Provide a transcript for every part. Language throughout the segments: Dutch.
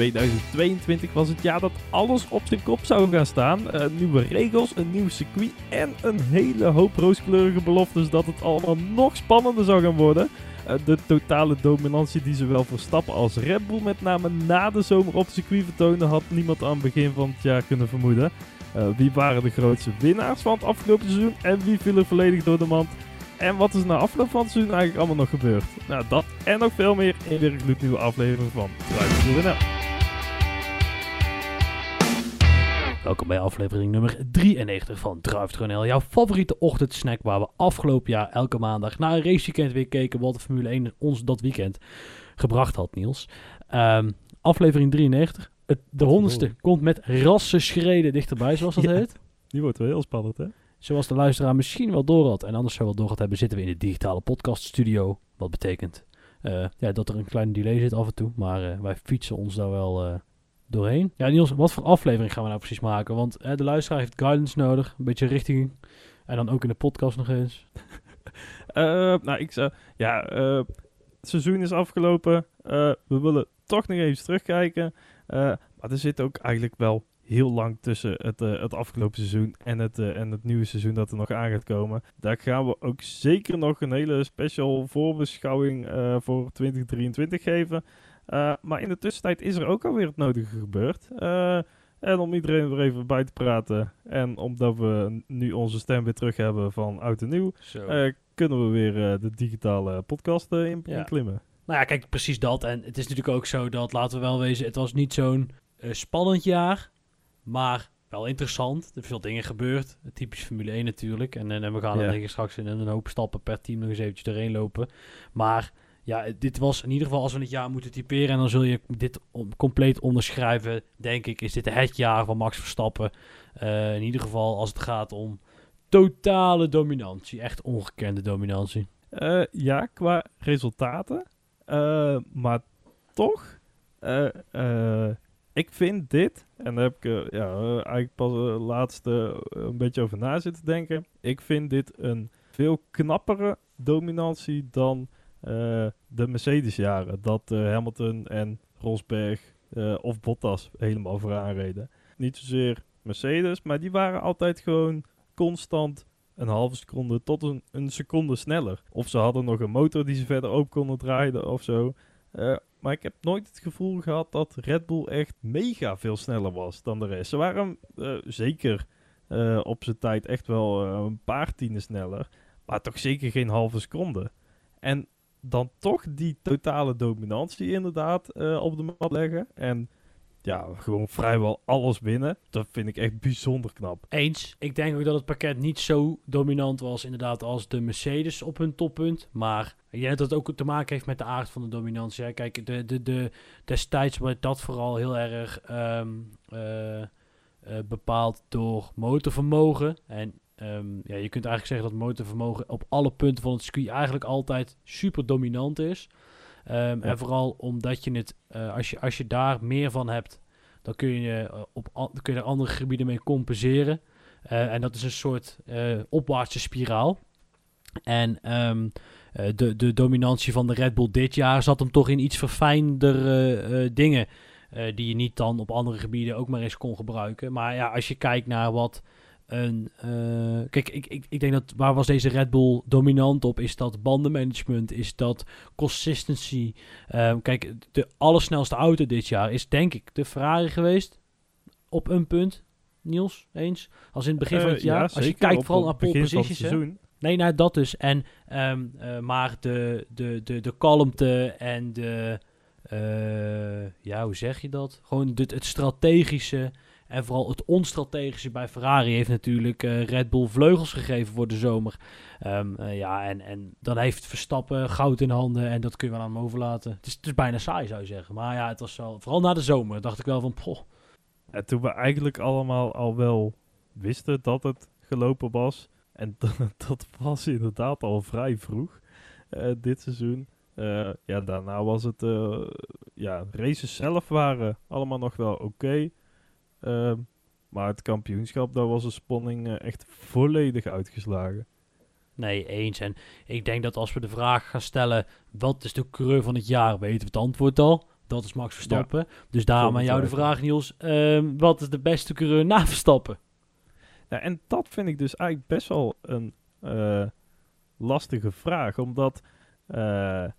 2022 was het jaar dat alles op zijn kop zou gaan staan. Uh, nieuwe regels, een nieuw circuit en een hele hoop rooskleurige beloftes dat het allemaal nog spannender zou gaan worden. Uh, de totale dominantie die zowel Verstappen als Red Bull met name na de zomer op het circuit vertoonde, had niemand aan het begin van het jaar kunnen vermoeden. Uh, wie waren de grootste winnaars van het afgelopen seizoen en wie viel er volledig door de mand? En wat is na afloop van het seizoen eigenlijk allemaal nog gebeurd? Nou, dat en nog veel meer in weer een nieuwe aflevering van Drive Welkom bij aflevering nummer 93 van Drive jouw favoriete ochtendsnack waar we afgelopen jaar elke maandag na een raceweekend weer keken wat de Formule 1 ons dat weekend gebracht had, Niels. Um, aflevering 93, het, de honderdste komt met schreden dichterbij, zoals dat heet. Die wordt wel heel spannend, hè? Zoals de luisteraar misschien wel door had en anders zou wel door had hebben, zitten we in de digitale podcast studio. Wat betekent uh, ja, dat er een kleine delay zit af en toe, maar uh, wij fietsen ons daar wel uh, doorheen. Ja, Niels, wat voor aflevering gaan we nou precies maken? Want de luisteraar heeft guidance nodig, een beetje richting. En dan ook in de podcast nog eens. nou, ik zou... Ja, het seizoen is afgelopen. we willen toch nog even terugkijken. maar er zit ook eigenlijk wel heel lang tussen het, het afgelopen seizoen en het, en het nieuwe seizoen dat er nog aan gaat komen. Daar gaan we ook zeker nog een hele special voorbeschouwing voor 2023 geven. Maar in de tussentijd is er ook alweer het nodige gebeurd. en om iedereen weer even bij te praten en omdat we nu onze stem weer terug hebben van oud en nieuw, kunnen we weer de digitale podcast in, ja. klimmen. Nou ja, kijk, precies dat. En het is natuurlijk ook zo dat, laten we wel wezen, het was niet zo'n spannend jaar. Maar wel interessant. Er zijn veel dingen gebeurd. Typisch Formule 1 natuurlijk. En, en, we gaan dan straks in een hoop stappen per team nog eens eventjes erheen lopen. Maar ja, dit was in ieder geval als we het jaar moeten typeren. En dan zul je dit compleet onderschrijven. Denk ik, is dit het jaar van Max Verstappen. Uh, in ieder geval als het gaat om totale dominantie. Echt ongekende dominantie. Uh, ja, qua resultaten. Uh, maar toch ik vind dit, en daar heb ik ja, eigenlijk pas de laatste een beetje over na zitten denken. Ik vind dit een veel knappere dominantie dan de Mercedes-jaren. Dat Hamilton en Rosberg of Bottas helemaal vooraan reden. Niet zozeer Mercedes, maar die waren altijd gewoon constant een halve seconde tot een, een seconde sneller. Of ze hadden nog een motor die ze verder op konden draaien of zo. Maar ik heb nooit het gevoel gehad dat Red Bull echt mega veel sneller was dan de rest. Ze waren zeker op zijn tijd echt wel een paar tienden sneller. Maar toch zeker geen halve seconde. En dan toch die totale dominantie inderdaad op de mat leggen. En ja, gewoon vrijwel alles winnen. Dat vind ik echt bijzonder knap. Eens. Ik denk ook dat het pakket niet zo dominant was inderdaad als de Mercedes op hun toppunt. Maar ik denk dat ook te maken heeft met de aard van de dominantie. Kijk, de, de, de, destijds werd dat vooral heel erg um, uh, uh, bepaald door motorvermogen. En um, ja, je kunt eigenlijk zeggen dat motorvermogen op alle punten van het circuit eigenlijk altijd super dominant is. Um, En vooral omdat je het, uh, als, je, als je daar meer van hebt, dan kun je, op, dan kun je er andere gebieden mee compenseren. en dat is een soort opwaartse spiraal. En um, uh, de, de dominantie van de Red Bull dit jaar zat hem toch in iets verfijndere dingen. Die je niet dan op andere gebieden ook maar eens kon gebruiken. Maar ja, als je kijkt naar wat een. kijk, ik, ik, ik denk dat waar was deze Red Bull dominant op? Is dat bandenmanagement? Is dat consistency? Ehm, kijk, de allersnelste auto dit jaar is denk ik de Ferrari geweest. Op een punt. Niels, eens? Als in het begin van het jaar. Ja, als je kijkt vooral naar pole positions. Nee, nou dat dus. En, um, uh, maar de, de, de, de kalmte en de, ja, hoe zeg je dat? Gewoon de, het strategische en vooral het onstrategische bij Ferrari heeft natuurlijk uh, Red Bull vleugels gegeven voor de zomer. Um, ja, en, en dan heeft Verstappen goud in handen en dat kun je wel aan hem overlaten. Het is, het is bijna saai, zou je zeggen. Maar ja, het was wel, vooral na de zomer dacht ik wel van, poh. En toen we eigenlijk allemaal al wel wisten dat het gelopen was en dat was inderdaad al vrij vroeg uh, dit seizoen. Ja, daarna was het... Ja, races zelf waren allemaal nog wel oké. Ehm, maar het kampioenschap, daar was de spanning echt volledig uitgeslagen. Nee, eens. En ik denk dat als we de vraag gaan stellen... wat is de coureur van het jaar, weten we het antwoord al. Dat is Max Verstappen. Dus daarom aan jou de vraag, Niels. Ehm, wat is de beste coureur na Verstappen? En dat vind ik dus eigenlijk best wel een eh, lastige vraag. Omdat eh, eh,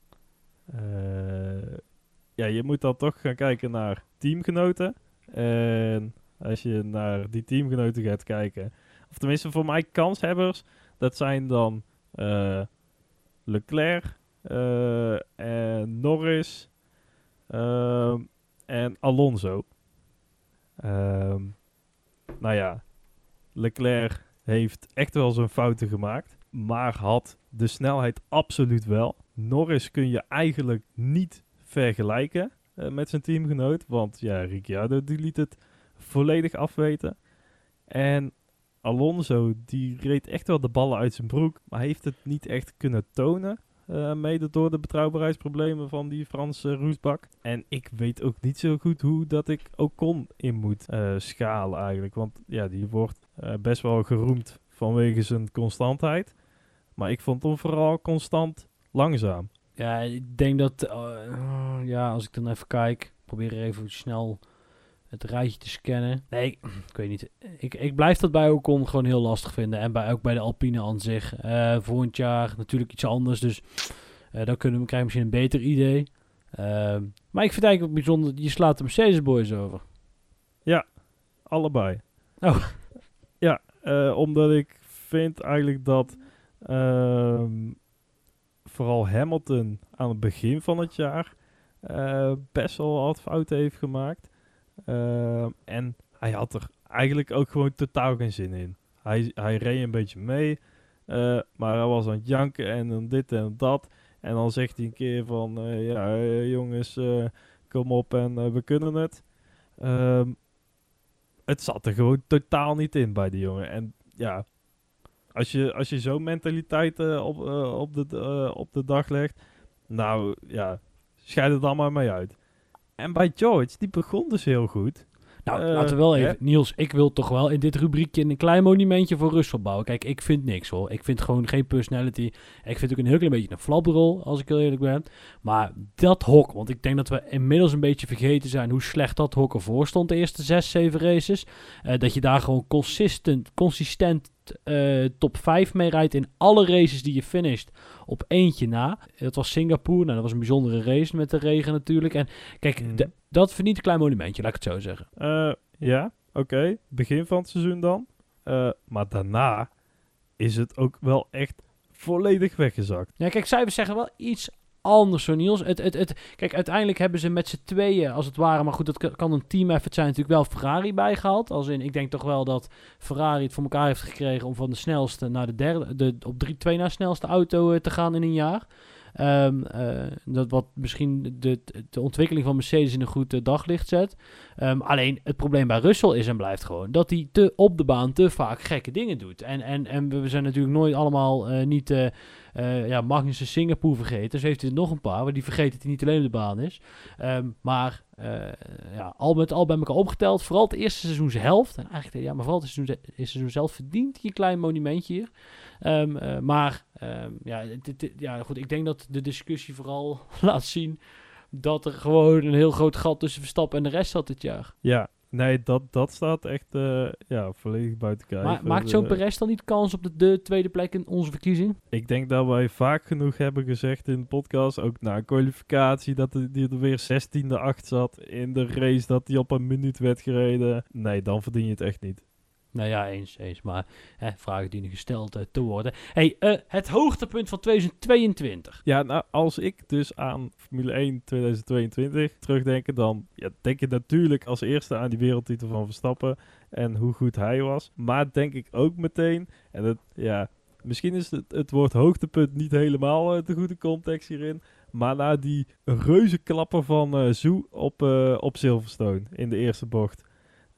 ja, je moet dan toch gaan kijken naar teamgenoten. En als je naar die teamgenoten gaat kijken, of tenminste voor mij kanshebbers, dat zijn dan eh, Leclerc eh, en Norris ehm, en Alonso. Ehm, nou ja, Leclerc heeft echt wel zijn fouten gemaakt, maar had de snelheid absoluut wel. Norris kun je eigenlijk niet vergelijken eh, met zijn teamgenoot, want ja, Ricciardo die liet het volledig afweten. En Alonso die reed echt wel de ballen uit zijn broek, maar heeft het niet echt kunnen tonen. eh, mede door de betrouwbaarheidsproblemen van die Franse roestbak. En ik weet ook niet zo goed hoe dat ik Ocon in moet eh, schalen eigenlijk. Want ja, die wordt best wel geroemd vanwege zijn constantheid. Maar ik vond hem vooral constant langzaam. Ja, ik denk dat... eh, ja, als ik dan even kijk... Probeer even snel het rijtje te scannen. Nee, ik, ik weet niet. Ik, ik blijf dat bij Ocon gewoon heel lastig vinden. En bij, ook bij de Alpine aan zich. Eh volgend jaar natuurlijk iets anders. Dus eh dan kunnen we krijgen misschien een beter idee. Ehm, maar ik vind eigenlijk ook bijzonder... Je slaat de Mercedes Boys over. Allebei. Oh. Ja, omdat ik vind eigenlijk dat ehm, vooral Hamilton aan het begin van het jaar eh, best wel wat fouten heeft gemaakt. Ehm, en hij had er eigenlijk ook gewoon totaal geen zin in. Hij, hij reed een beetje mee, eh, maar hij was aan het janken en dan dit en dat. En dan zegt hij een keer van, eh, ja eh, jongens, eh, kom op en eh, we kunnen het. Ehm, het zat er gewoon totaal niet in bij die jongen. En ja, als je, als je zo'n mentaliteit eh, op, eh, op, de, eh, op de dag legt, nou ja, scheid het maar mee uit. En bij George, die begon dus heel goed. Nou, laten we wel hè? even... Niels, ik wil toch wel in dit rubriekje een klein monumentje voor Russell bouwen. Kijk, ik vind niks hoor. Ik vind gewoon geen personality. Ik vind ook een heel klein beetje een flapperol, als ik heel eerlijk ben. Maar dat hok, want ik denk dat we inmiddels een beetje vergeten zijn hoe slecht dat hok ervoor stond de eerste zes, zeven races. Dat je daar gewoon consistent, consistent eh, top 5 mee rijdt in alle races die je finisht op eentje na. Dat was Singapore, nou dat was een bijzondere race met de regen natuurlijk. En kijk, Mhm. dat verdient een klein monumentje, laat ik het zo zeggen. Eh, ja, oké, begin van het seizoen dan. Eh, maar daarna is het ook wel echt volledig weggezakt. Ja, kijk, cijfers zeggen wel iets anders, zo Niels. Het, het, het, kijk, uiteindelijk hebben ze met z'n tweeën, als het ware, maar goed, dat kan- een team effort zijn, natuurlijk wel Ferrari bijgehaald. Als in, ik denk toch wel dat Ferrari het voor elkaar heeft gekregen om van de snelste naar de derde, de, op drie, twee na snelste auto eh, te gaan in een jaar. Eh, dat wat misschien de, de ontwikkeling van Mercedes in een goed eh, daglicht zet. Ehm, alleen het probleem bij Russell is en blijft gewoon dat hij te, op de baan te vaak gekke dingen doet. En, en, en we zijn natuurlijk nooit allemaal eh, niet eh ja, Magnussen Singapore vergeten. Dus heeft hij er nog een paar, maar die vergeet dat hij niet alleen op de baan is. Ehm, maar ja, al met al bij elkaar opgeteld, vooral het eerste seizoenshelft. En eigenlijk, ja, maar vooral het seizoen, seizoen zelf verdient hij een klein monumentje hier. Ehm, eh, maar ehm, ja, dit- dit- ja, goed, ik denk dat de discussie vooral laat zien dat er gewoon een heel groot gat tussen Verstappen en de rest zat dit jaar. Ja, nee, dat, dat staat echt eh, ja, volledig buiten kijf. Maar maakt zo'n Eh, Perez dan niet kans op de, de tweede plek in onze verkiezing? Ik denk dat wij vaak genoeg hebben gezegd in de podcast, ook na kwalificatie, dat hij er weer 16e acht zat. In de race dat hij op een minuut werd gereden. Nee, dan verdien je het echt niet. Nou ja, eens, eens. Maar hè, vragen dienen gesteld eh, te worden. hey, eh, het hoogtepunt van 2022. Ja, nou, als ik dus aan Formule 1 2022 terugdenk, dan ja, denk je natuurlijk als eerste aan die wereldtitel van Verstappen en hoe goed hij was. Maar denk ik ook meteen, en ja, misschien is het, het woord hoogtepunt niet helemaal eh, de goede context hierin, maar na die reuze klapper van Zoe op, op Silverstone in de eerste bocht.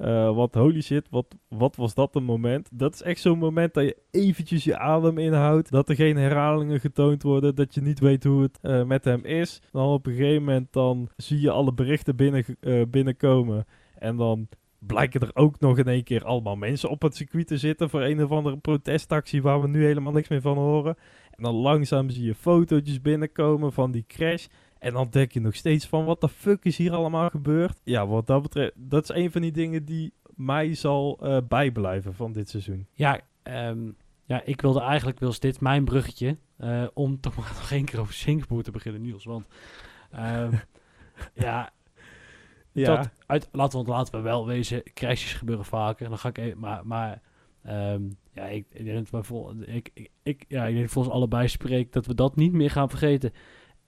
Eh, wat holy shit, wat, wat was dat een moment? Dat is echt zo'n moment dat je eventjes je adem inhoudt. Dat er geen herhalingen getoond worden. Dat je niet weet hoe het eh, met hem is. Dan op een gegeven moment dan zie je alle berichten binnen, eh, binnenkomen. En dan blijken er ook nog in één keer allemaal mensen op het circuit te zitten voor een of andere protestactie waar we nu helemaal niks meer van horen. En dan langzaam zie je fotootjes binnenkomen van die crash. En dan denk je nog steeds van, wat de fuck is hier allemaal gebeurd? Ja, wat dat betreft, dat is een van die dingen die mij zal eh, bijblijven van dit seizoen. Ja, ehm, ja, ik wilde eigenlijk, was dit mijn bruggetje, eh, om toch maar nog één keer over Singapore te beginnen, Niels. Want ehm, ja, Ja, dat, uit, laten, we, laten we wel wezen, crashes gebeuren vaker. Dan ga ik even, maar, maar ehm, ja, ik, ik denk dat we vol, ik, ik, ik, ja, ik denk dat volgens allebei spreek dat we dat niet meer gaan vergeten.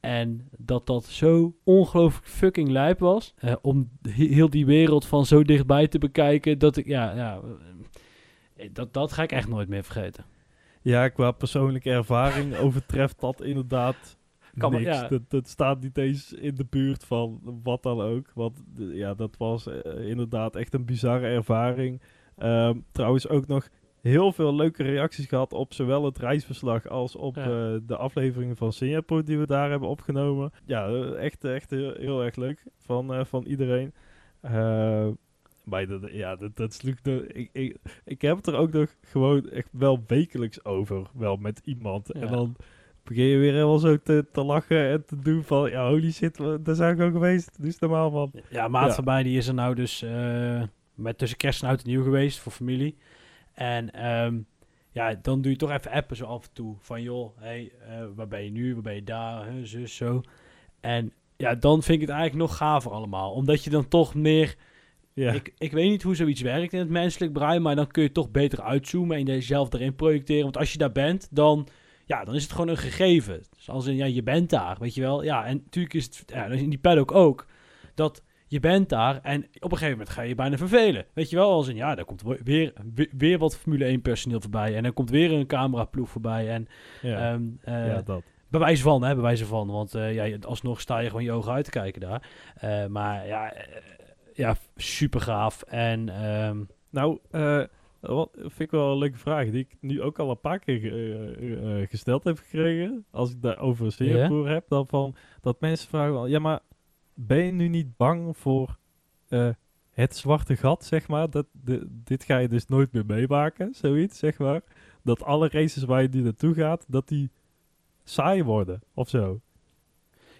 En dat dat zo ongelooflijk fucking lijp was. eh, om he- heel die wereld van zo dichtbij te bekijken. Dat ik, ja, ja eh, dat, dat ga ik echt nooit meer vergeten. ja, qua persoonlijke ervaring overtreft dat inderdaad Kan maar- niks. ja. Dat, dat staat niet eens in de buurt van wat dan ook. Want eh, ja, dat was inderdaad echt een bizarre ervaring. Ehm, trouwens ook nog heel veel leuke reacties gehad op zowel het reisverslag als op Ja. eh, de afleveringen van Singapore die we daar hebben opgenomen. Ja, echt, echt heel, heel erg leuk van, eh, van iedereen. Eh, maar dat, ja, dat, dat sloeg de, ik, ik, ik heb het er ook nog gewoon echt wel wekelijks over, wel met iemand. Ja. En dan begin je weer helemaal zo te, te lachen en te doen van, ja, holy shit, daar zijn we ook geweest. Eens normaal, man. Ja, maat Ja. van mij die is er nou dus met tussen kerst en oud en nieuw geweest voor familie. En ehm, ja, dan doe je toch even appen zo af en toe. Van joh, hey, eh, waar ben je nu? Waar ben je daar? Hè, zus, zo. En ja, dan vind ik het eigenlijk nog gaver allemaal. Omdat je dan toch meer... Ja, Ik, ik weet niet hoe zoiets werkt in het menselijk brein, maar dan kun je toch beter uitzoomen en jezelf erin projecteren. Want als je daar bent, dan, ja, dan is het gewoon een gegeven. Dus als in, ja, je bent daar, weet je wel. Ja, en natuurlijk is het, ja, in die paddock ook, dat je bent daar en op een gegeven moment ga je je bijna vervelen. Weet je wel, als in, ja, daar komt weer, weer, weer wat Formule 1 personeel voorbij en dan komt weer een cameraploeg voorbij en... ja, ehm, eh, ja, dat. bij wijze van, hè, bij wijze van. Want eh, ja, alsnog sta je gewoon je ogen uit te kijken daar. Eh, maar ja, ja, super gaaf. En ehm, Nou, wat vind ik wel een leuke vraag die ik nu ook al een paar keer gesteld heb gekregen. Als ik daar over Singapore heb, dan van dat mensen vragen wel, ja, maar ben je nu niet bang voor eh, het zwarte gat, zeg maar? Dat, de, dit ga je dus nooit meer meemaken, zoiets, zeg maar. Dat alle races waar je nu naartoe gaat, dat die saai worden, of zo.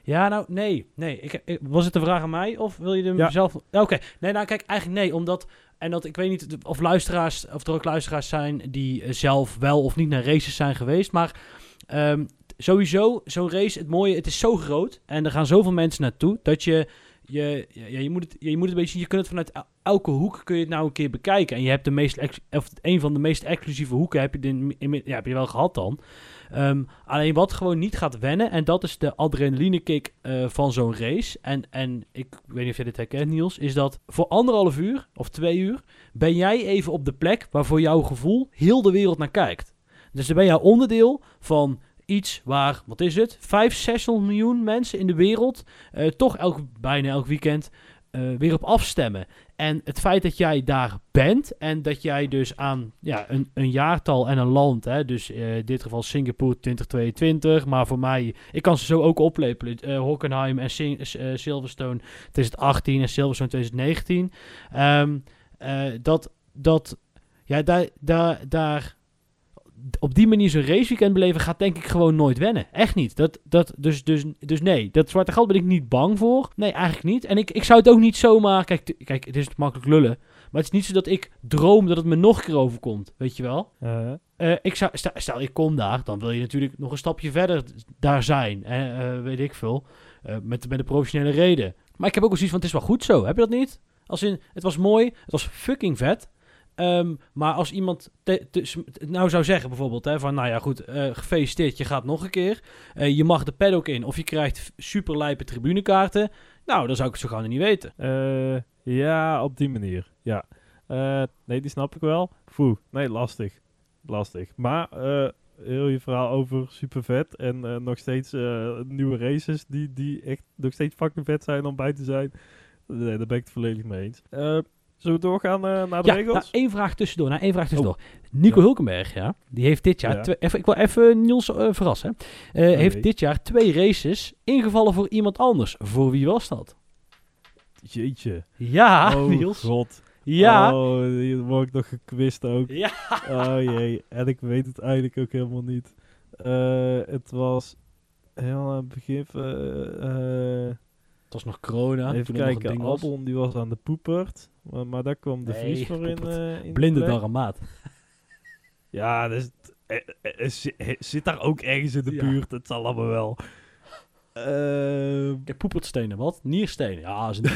ja, nou, nee. nee. Ik, ik- was het een vraag aan mij of wil je hem Ja. zelf... Oké, nee, nou kijk, eigenlijk nee. Omdat, en dat, ik weet niet of luisteraars, of er ook luisteraars zijn die eh, zelf wel of niet naar races zijn geweest. Maar ehm, sowieso, zo'n race, het mooie, het is zo groot. En er gaan zoveel mensen naartoe, dat je... Je, ja, je, moet het, je moet het een beetje, je kunt het vanuit el- elke hoek kun je het nou een keer bekijken. En je hebt de meest, of een van de meest exclusieve hoeken heb je, in- ja, heb je wel gehad dan. Ehm, alleen wat gewoon niet gaat wennen, en dat is de adrenaline kick eh, van zo'n race. En, en ik weet niet of je dit herkent, Niels, is dat voor anderhalf uur of twee uur ben jij even op de plek waar voor jouw gevoel heel de wereld naar kijkt. Dus dan ben jij onderdeel van iets waar, wat is het, 5, 600 miljoen mensen in de wereld eh, toch elk, bijna elk weekend eh, weer op afstemmen. En het feit dat jij daar bent en dat jij dus aan ja, een, een jaartal en een land, hè, dus eh, in dit geval Singapore 2022, maar voor mij, ik kan ze zo ook oplepelen, eh, Hockenheim en Sing- Silverstone 2018 en Silverstone 2019. Ehm, eh, dat, dat, ja, daar, daar, daar, op die manier zo'n raceweekend beleven gaat denk ik gewoon nooit wennen. Echt niet. Dat, dat, dus, dus, dus nee, dat zwarte gat ben ik niet bang voor. Nee, eigenlijk niet. En ik, ik zou het ook niet zomaar... Kijk, kijk, het is makkelijk lullen. Maar het is niet zo dat ik droom dat het me nog een keer overkomt. Weet je wel? Eh, ik zou, stel, stel, ik kom daar, dan wil je natuurlijk nog een stapje verder daar zijn. Eh, weet ik veel. Eh, met, met de professionele reden. Maar ik heb ook wel zoiets van, het is wel goed zo. Heb je dat niet? Als in, het was mooi, het was fucking vet. Ehm, maar als iemand nou zou zeggen bijvoorbeeld, hè, van nou ja goed, eh, gefeliciteerd, je gaat nog een keer. Eh, je mag de paddock in of je krijgt super lijpe tribunekaarten. Nou, dan zou ik het zo gaan niet weten. Eh, ja, op die manier. Ja. Nee, die snap ik wel. Foe, nee, lastig. Lastig. Maar heel je verhaal over super vet en nog steeds nieuwe races die, die echt nog steeds fucking vet zijn om bij te zijn. Nee, daar ben ik het volledig mee eens. Zullen we doorgaan eh, naar de Ja, regels? nou, één vraag tussendoor. Nou, één vraag tussendoor. Nico Ja. Hulkenberg, ja, die heeft dit jaar... Ja. twee- even, ik wil even Niels eh, verrassen. Oh, heeft dit jaar twee races ingevallen voor iemand anders. Voor wie was dat? Jeetje. Ja, oh Niels. god. Ja. Oh, hier word ik nog gekwist ook. Ja. Oh jee, en ik weet het eigenlijk ook helemaal niet. Het was heel aan het begin Het was nog corona. even kijken. Albon die was aan de poepert. Maar, daar kwam de Nee, Vries voor in. eh, in Blinde darmaat. Ja, dus, eh, eh, zi- zit daar ook ergens in de Ja. buurt. Het zal allemaal wel. Ehm, Kijk, poepertstenen, wat? Nierstenen. Ja, is een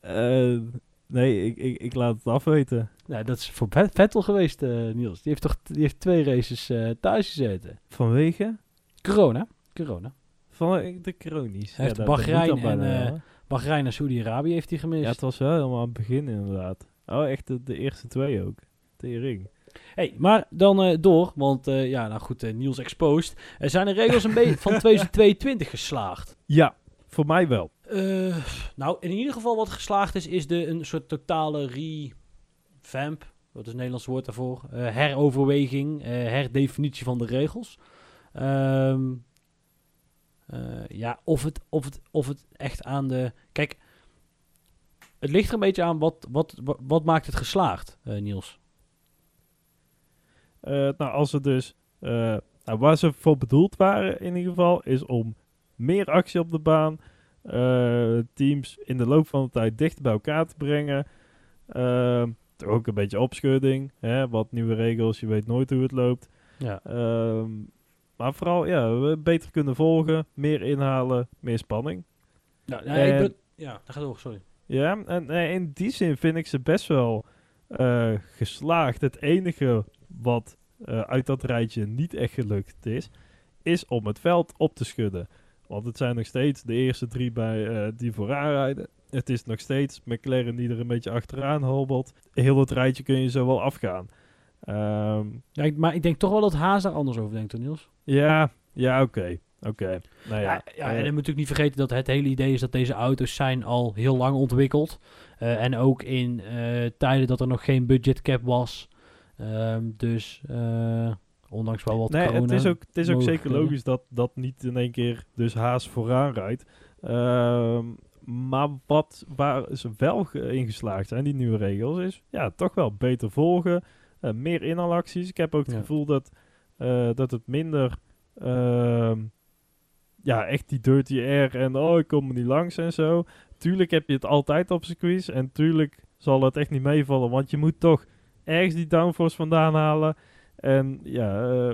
eh, nee, ik, ik, ik laat het afweten. Nee, dat is voor Vet- Vettel geweest, Niels. Die heeft toch die heeft twee races eh, thuis gezeten. Vanwege? Corona. Corona. Van de kronies. Hij heeft dat moet Bahrein en? Bahrein en Saudi-Arabië heeft hij gemist. Ja, het was wel helemaal aan het begin inderdaad. Oh, echt de, de eerste twee ook. Tering. Hey, maar dan eh, door, want eh, ja, nou goed, eh, Niels exposed. Er zijn de regels een beetje van 2022 geslaagd. Ja, voor mij wel. Nou, in ieder geval wat geslaagd is, is de, een soort totale revamp. Wat is het Nederlands woord daarvoor? Heroverweging, herdefinitie van de regels. Ehm, eh, ja, of het, of, het, of het echt aan de... Kijk, het ligt er een beetje aan wat, wat, wat, wat maakt het geslaagd, eh, Niels? Eh, nou, als het dus... nou, waar ze voor bedoeld waren in ieder geval... is om meer actie op de baan... teams in de loop van de tijd dichter bij elkaar te brengen. Ehm, ook een beetje opschudding. Hè? Wat nieuwe regels, je weet nooit hoe het loopt. Ja. Ehm, maar vooral, ja, we beter kunnen volgen. Meer inhalen, meer spanning. Nou, ja, ik ben, ja, dat gaat door, sorry. Ja, en in die zin vind ik ze best wel eh, geslaagd. Het enige wat eh, uit dat rijtje niet echt gelukt is, is om het veld op te schudden. Want het zijn nog steeds de eerste drie bij, eh, die vooraan rijden. Het is nog steeds McLaren die er een beetje achteraan hobbelt. Heel het rijtje kun je zo wel afgaan. Ehm, Ja, ik- maar ik denk toch wel dat Haas daar anders over denkt, Niels. ja, ja, oké. Oké. Nou ja, Ja, ja, eh, en dan moet je natuurlijk niet vergeten dat het hele idee is dat deze auto's zijn al heel lang ontwikkeld. Eh, en ook in eh, tijden dat er nog geen budgetcap was. Ehm, dus eh, ondanks wel wat Nee, corona... het is ook, het is ook zeker logisch dat dat niet in één keer dus Haas vooraan rijdt. Ehm, maar wat waar ze wel ge- in geslaagd zijn, die nieuwe regels, is ja, toch wel beter volgen. Eh, meer inhalacties. Ik heb ook het Ja. gevoel dat, eh, dat het minder ehm, ja, echt die dirty air en oh, ik kom er niet langs en zo. Tuurlijk heb je het altijd op circuits en tuurlijk zal het echt niet meevallen, want je moet toch ergens die downforce vandaan halen. En ja, eh,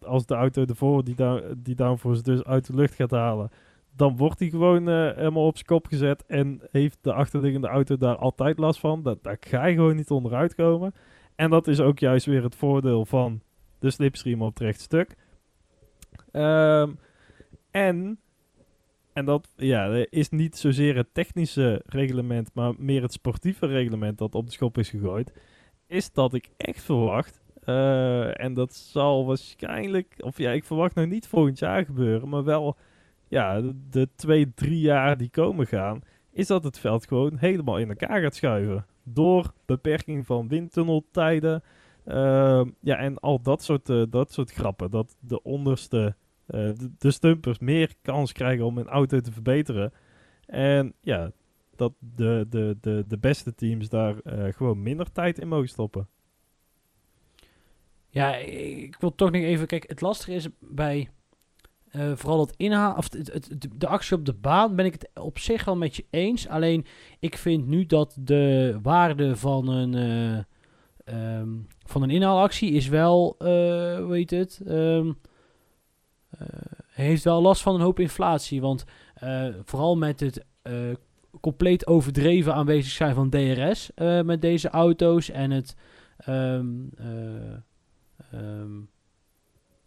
als de auto ervoor die, down, die downforce dus uit de lucht gaat halen, dan wordt hij gewoon helemaal op zijn kop gezet en heeft de achterliggende auto daar altijd last van. Dat, daar ga je gewoon niet onderuit komen. En dat is ook juist weer het voordeel van de slipstream op het rechtstuk. Ehm, en, en dat ja, is niet zozeer het technische reglement, maar meer het sportieve reglement dat op de schop is gegooid. Is dat ik echt verwacht, eh, en dat zal waarschijnlijk, of ja, ik verwacht nog niet volgend jaar gebeuren, maar wel ja, de, de twee, drie jaar die komen gaan, is dat het veld gewoon helemaal in elkaar gaat schuiven. Door beperking van windtunneltijden. ehm, ja, en al dat soort, eh, dat soort grappen. Dat de onderste, eh, de, stumpers meer kans krijgen om hun auto te verbeteren. En ja, dat de, de, de, de beste teams daar eh, gewoon minder tijd in mogen stoppen. Ja, ik wil toch nog even... Kijk, het lastige is bij... eh, vooral het inhaal... Of het, de actie op de baan ben ik het op zich wel met je eens. Alleen, ik vind nu dat de waarde van een... eh, ehm, van een inhaalactie is wel... eh hoe heet het? Ehm, eh, heeft wel last van een hoop inflatie. Want vooral met het... compleet overdreven aanwezig zijn van DRS met deze auto's en het ehm, eh, Ehm,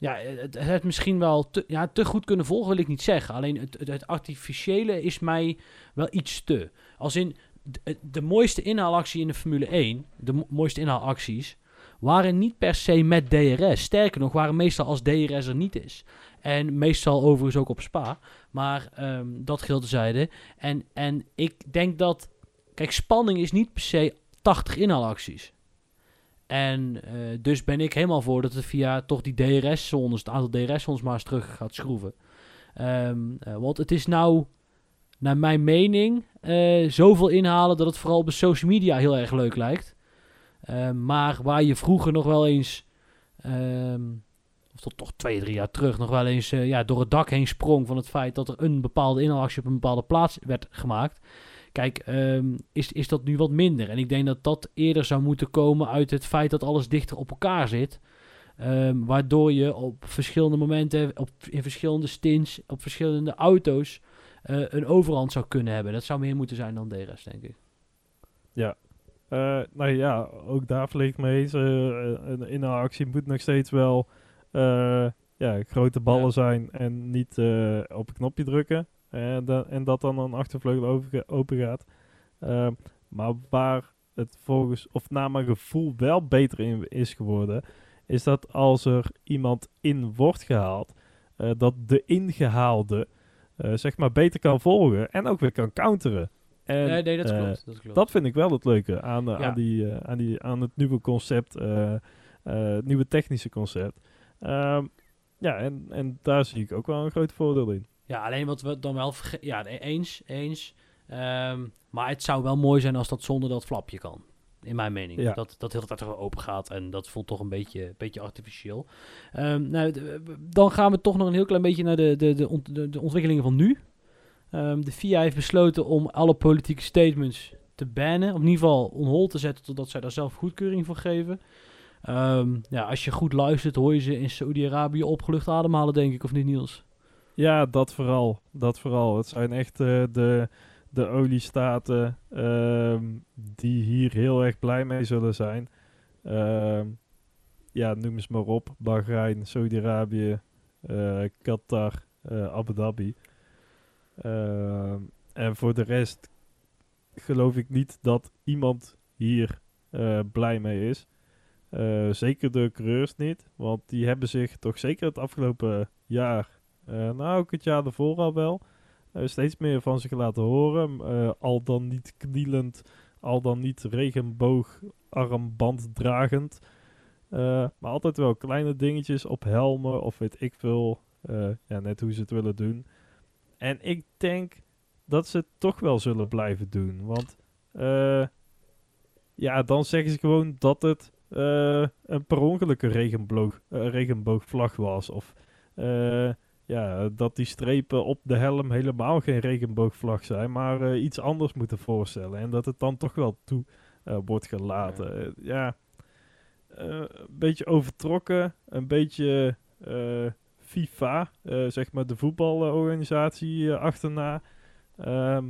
ja, het, het misschien wel te, ja, te goed kunnen volgen, wil ik niet zeggen. Alleen het, het, artificiële is mij wel iets te. Als in de, de mooiste inhaalactie in de Formule 1, de mo- mooiste inhaalacties, waren niet per se met DRS. Sterker nog, waren meestal als DRS er niet is. En meestal overigens ook op Spa. Maar ehm, dat geldt zijde. En, en ik denk dat... Kijk, spanning is niet per se 80 inhaalacties. En eh, dus ben ik helemaal voor dat het via toch die DRS-zones, het aantal DRS-zones maar eens terug gaat schroeven. Ehm, eh, want het is nou, naar mijn mening, eh, zoveel inhalen dat het vooral op de social media heel erg leuk lijkt. Ehm, maar waar je vroeger nog wel eens, ehm, of toch twee, drie jaar terug, nog wel eens ja, door het dak heen sprong van het feit dat er een bepaalde inhaalactie op een bepaalde plaats werd gemaakt. Kijk, ehm, is, is dat nu wat minder? En ik denk dat dat eerder zou moeten komen uit het feit dat alles dichter op elkaar zit. Ehm, waardoor je op verschillende momenten, op, in verschillende stints, op verschillende auto's eh, een overhand zou kunnen hebben. Dat zou meer moeten zijn dan DRS, denk ik. Ja. Uh, nou ja, ook daar vlieg ik mee eens. Uh, in een actie moet nog steeds wel ja, grote ballen Ja. zijn en niet op een knopje drukken. En, da- en dat dan een achtervleugel open, open gaat. Ehm, maar waar het volgens, of naar mijn gevoel wel beter in is geworden, is dat als er iemand in wordt gehaald, eh, dat de ingehaalde eh, zeg maar beter kan volgen en ook weer kan counteren. En, nee, nee, dat eh, klopt. Dat klopt. dat vind ik wel het leuke aan, eh, Ja. aan, die, eh, aan, die, aan het nieuwe concept, eh, eh, het nieuwe technische concept. Ehm, ja, en, en daar zie ik ook wel een groot voordeel in. Ja, alleen wat we dan wel Ja, e- eens, eens. Ehm, maar het zou wel mooi zijn als dat zonder dat flapje kan. In mijn mening. Ja. Dat dat de hele tijd open gaat. En dat voelt toch een beetje, beetje artificieel. Ehm, nou, dan gaan we toch nog een heel klein beetje naar de, de, de, ont- de, de ontwikkelingen van nu. Ehm, de FIA heeft besloten om alle politieke statements te bannen. Of in ieder geval on hold te zetten totdat zij daar zelf goedkeuring voor geven. Ja, als je goed luistert hoor je ze in Saudi-Arabië opgelucht ademhalen, denk ik. Of niet, Niels? Ja, dat vooral. Dat vooral. Het zijn echt eh, de, de oliestaten ehm, die hier heel erg blij mee zullen zijn. Ehm, ja, noem eens maar op. Bahrein, Saudi-Arabië, eh, Qatar, eh, Abu Dhabi. Ehm, en voor de rest geloof ik niet dat iemand hier blij mee is. Zeker de coureurs niet, want die hebben zich toch zeker het afgelopen jaar nou, ook het jaar ervoor al wel. eh, steeds meer van zich laten horen. eh, al dan niet knielend, al dan niet regenboogarmband dragend. Eh, maar altijd wel kleine dingetjes op helmen of weet ik veel. eh, ja, net hoe ze het willen doen. En ik denk dat ze het toch wel zullen blijven doen. Want eh, ja, dan zeggen ze gewoon dat het eh, een per ongeluk regenboog, eh, regenboogvlag was. Of eh, ja, dat die strepen op de helm helemaal geen regenboogvlag zijn, maar eh, iets anders moeten voorstellen. En dat het dan toch wel toe eh, wordt gelaten. Ja, Eh, een beetje overtrokken, een beetje FIFA, zeg maar de voetbalorganisatie achterna. Ehm,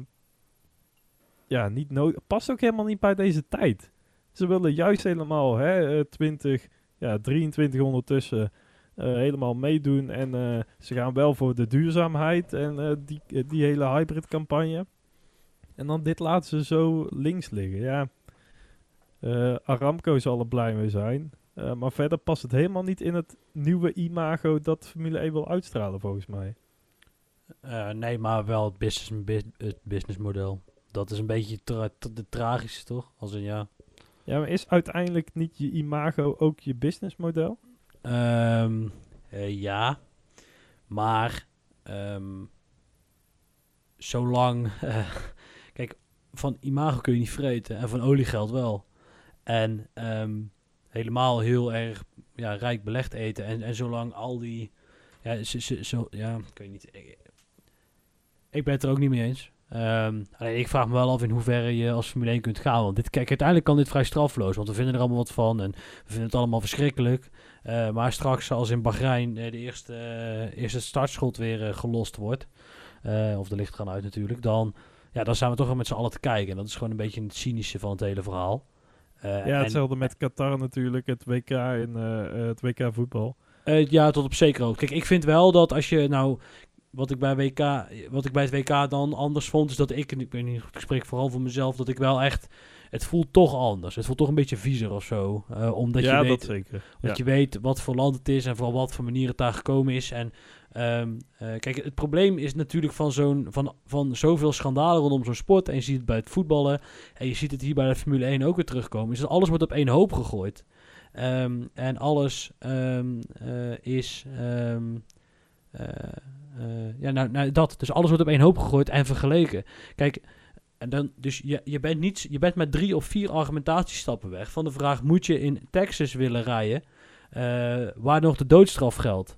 ja, niet nodig. Past ook helemaal niet bij deze tijd. Ze willen juist helemaal hè, eh, 20, ja, 23 ondertussen helemaal meedoen. En eh, ze gaan wel voor de duurzaamheid en eh, die, eh, die hele hybrid campagne. En dan dit laten ze zo links liggen. Ja, Eh, Aramco zal er blij mee zijn. Eh, maar verder past het helemaal niet in het nieuwe imago dat Formule 1 wil uitstralen volgens mij. Eh, nee, maar wel het, business, bus- het businessmodel. Dat is een beetje tra- de tragische, toch? Als een ja. Ja, maar is uiteindelijk niet je imago ook je businessmodel? Ehm, eh, ja, maar ehm, zolang. kijk, van imago kun je niet vreten en van oliegeld wel. En ehm, helemaal heel erg ja, rijk belegd eten. En, en zolang al die. Ja, zo, ja, ik weet niet. Ik, ik ben het er ook niet mee eens. Ehm, alleen ik vraag me wel af in hoeverre je als Formule 1 kunt gaan. Want dit, kijk, uiteindelijk kan dit vrij strafloos. Want we vinden er allemaal wat van. En we vinden het allemaal verschrikkelijk. Eh, maar straks, als in Bahrein eh, de eerste, eh, eerste startschot weer gelost wordt. of de licht gaan uit natuurlijk. Dan, ja, dan zijn we toch wel met z'n allen te kijken. En dat is gewoon een beetje het cynische van het hele verhaal. Ja, en- hetzelfde met Qatar natuurlijk, het WK eh, het WK voetbal. Ja, tot op zekere hoogte. Kijk, ik vind wel dat als je nou... Wat ik, bij WK, wat ik bij het WK dan anders vond, is dat ik, en ik niet, ik spreek vooral voor mezelf, dat ik wel echt, het voelt toch anders. Het voelt toch een beetje viezer of zo. eh, omdat ja, je weet, dat zeker. Ja. je weet wat voor land het is en vooral wat voor manier het daar gekomen is. En ehm, eh, kijk, het probleem is natuurlijk van, zo'n, van, van zoveel schandalen rondom zo'n sport. En je ziet het bij het voetballen en je ziet het hier bij de Formule 1 ook weer terugkomen. Is dat alles wordt op één hoop gegooid. Ehm, en alles ehm, eh, is. Ja, nou, nou, dat. Dus alles wordt op één hoop gegooid en vergeleken. Kijk, en dan, dus je, je, bent niet, je bent met drie of vier argumentatiestappen weg van de vraag: moet je in Texas willen rijden? eh, waar nog de doodstraf geldt.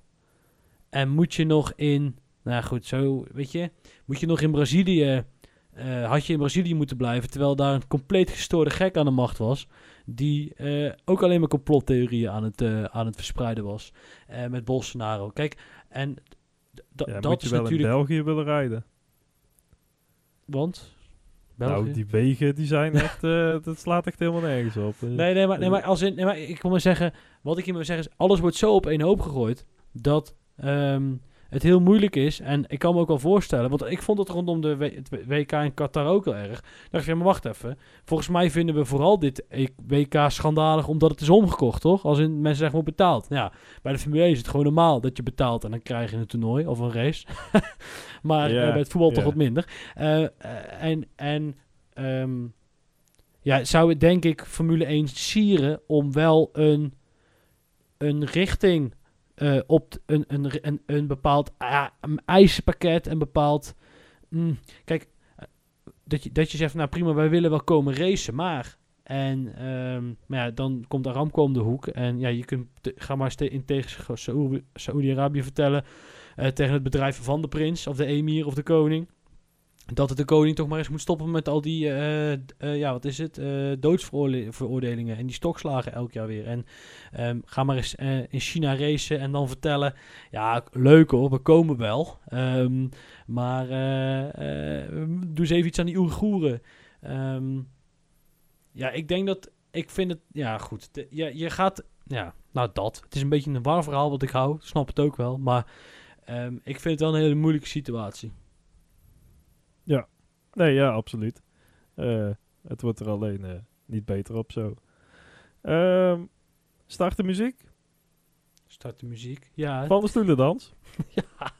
En moet je nog in, nou goed, zo, weet je, moet je nog in Brazilië, eh, had je in Brazilië moeten blijven, terwijl daar een compleet gestoorde gek aan de macht was, die eh, ook alleen maar complottheorieën aan het, eh, aan het verspreiden was, eh, met Bolsonaro. Kijk, en Ja, dat moet je is wel natuurlijk, in België willen rijden. want... België? Nou, die wegen die zijn echt, eh, dat slaat echt helemaal nergens op. Eh, Nee, nee, maar, nee, maar, als in, nee, maar ik wil maar zeggen, wat ik hier wil zeggen is, alles wordt zo op één hoop gegooid, dat ehm, het heel moeilijk is. En ik kan me ook wel voorstellen, want ik vond het rondom de W- het WK in Qatar ook heel erg. dacht ik, ja, maar wacht even. Volgens mij vinden we vooral dit E- WK schandalig omdat het is omgekocht, toch? Als in, mensen zeggen, wordt betaald. Ja, bij de Formule 1 is het gewoon normaal dat je betaalt en dan krijg je een toernooi of een race. maar eh, bij het voetbal toch wat minder. Eh, eh, en en ehm, ja, zou het denk ik Formule 1 sieren om wel een, een richting eh, op een, een, een, een bepaald ah, een eisenpakket, een bepaald... mm, kijk, eh, dat je, dat je zegt, nou prima, wij willen wel komen racen, maar... En ehm, maar ja, dan komt Aramco om de hoek. En ja, je kunt, ga maar eens in tegen Saoedi- Saoedi-Arabië vertellen... eh, tegen het bedrijf van de prins, of de emir, of de koning dat de koning toch maar eens moet stoppen met al die, eh, eh, ja, wat is het, eh doodsveroordelingen en die stokslagen elk jaar weer. En ehm, ga maar eens in China racen en dan vertellen, ja, leuk hoor, we komen wel. Ehm, maar doe eens even iets aan die Oeigoeren. Ehm, ja, ik denk dat, ik vind het, ja goed, je, gaat, ja, nou dat. Het is een beetje een waar verhaal wat ik hou, snap het ook wel, maar ik vind het wel een hele moeilijke situatie. Nee, ja, absoluut. Eh, het wordt er alleen eh, niet beter op zo. Ehm start de muziek Start de muziek. Ja, van de stoelendans. ja,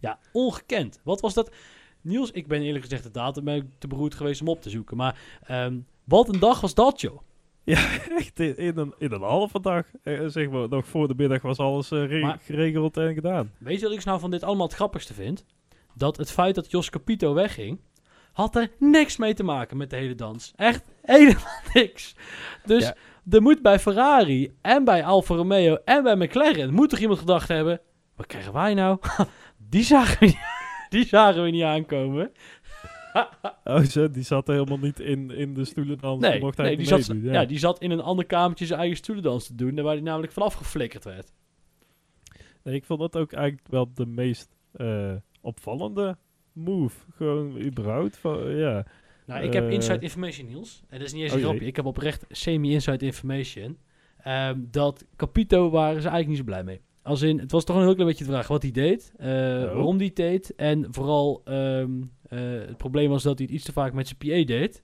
ja, ongekend. Wat was dat? Niels, ik ben eerlijk gezegd de datum ben te beroerd geweest om op te zoeken. Maar ehm, wat een dag was dat, joh. Echt in, in een, in een halve dag. Eh, zeg maar, nog voor de middag was alles Maar- geregeld en gedaan. Weet je wat ik nou van dit allemaal het grappigste vind? Dat het feit dat Jos Capito wegging, had er niks mee te maken met de hele dans. Echt helemaal niks. Dus Ja. er moet bij Ferrari en bij Alfa Romeo en bij McLaren, moet toch iemand gedacht hebben, wat krijgen wij nou? Die zagen we niet, die zagen we niet aankomen. Oh, zo, die zat helemaal niet in, in de stoelendans. Nee, mocht hij nee die, niet zat, ja. die zat in een ander kamertje zijn eigen stoelendans te doen, waar hij namelijk vanaf geflikkerd werd. Nee, ik vond dat ook eigenlijk wel de meest eh, opvallende move. Gewoon überhaupt. Van, ja. Nou, ik heb Eh. inside information, Niels. En dat is niet eens een Oh, jee. grapje. Ik heb oprecht semi-inside information. ehm, dat Capito waren ze eigenlijk niet zo blij mee. Als in, het was toch een heel klein beetje de vraag wat hij deed. eh, Waarom hij het deed. En vooral ehm, eh, het probleem was dat hij het iets te vaak met zijn PA deed.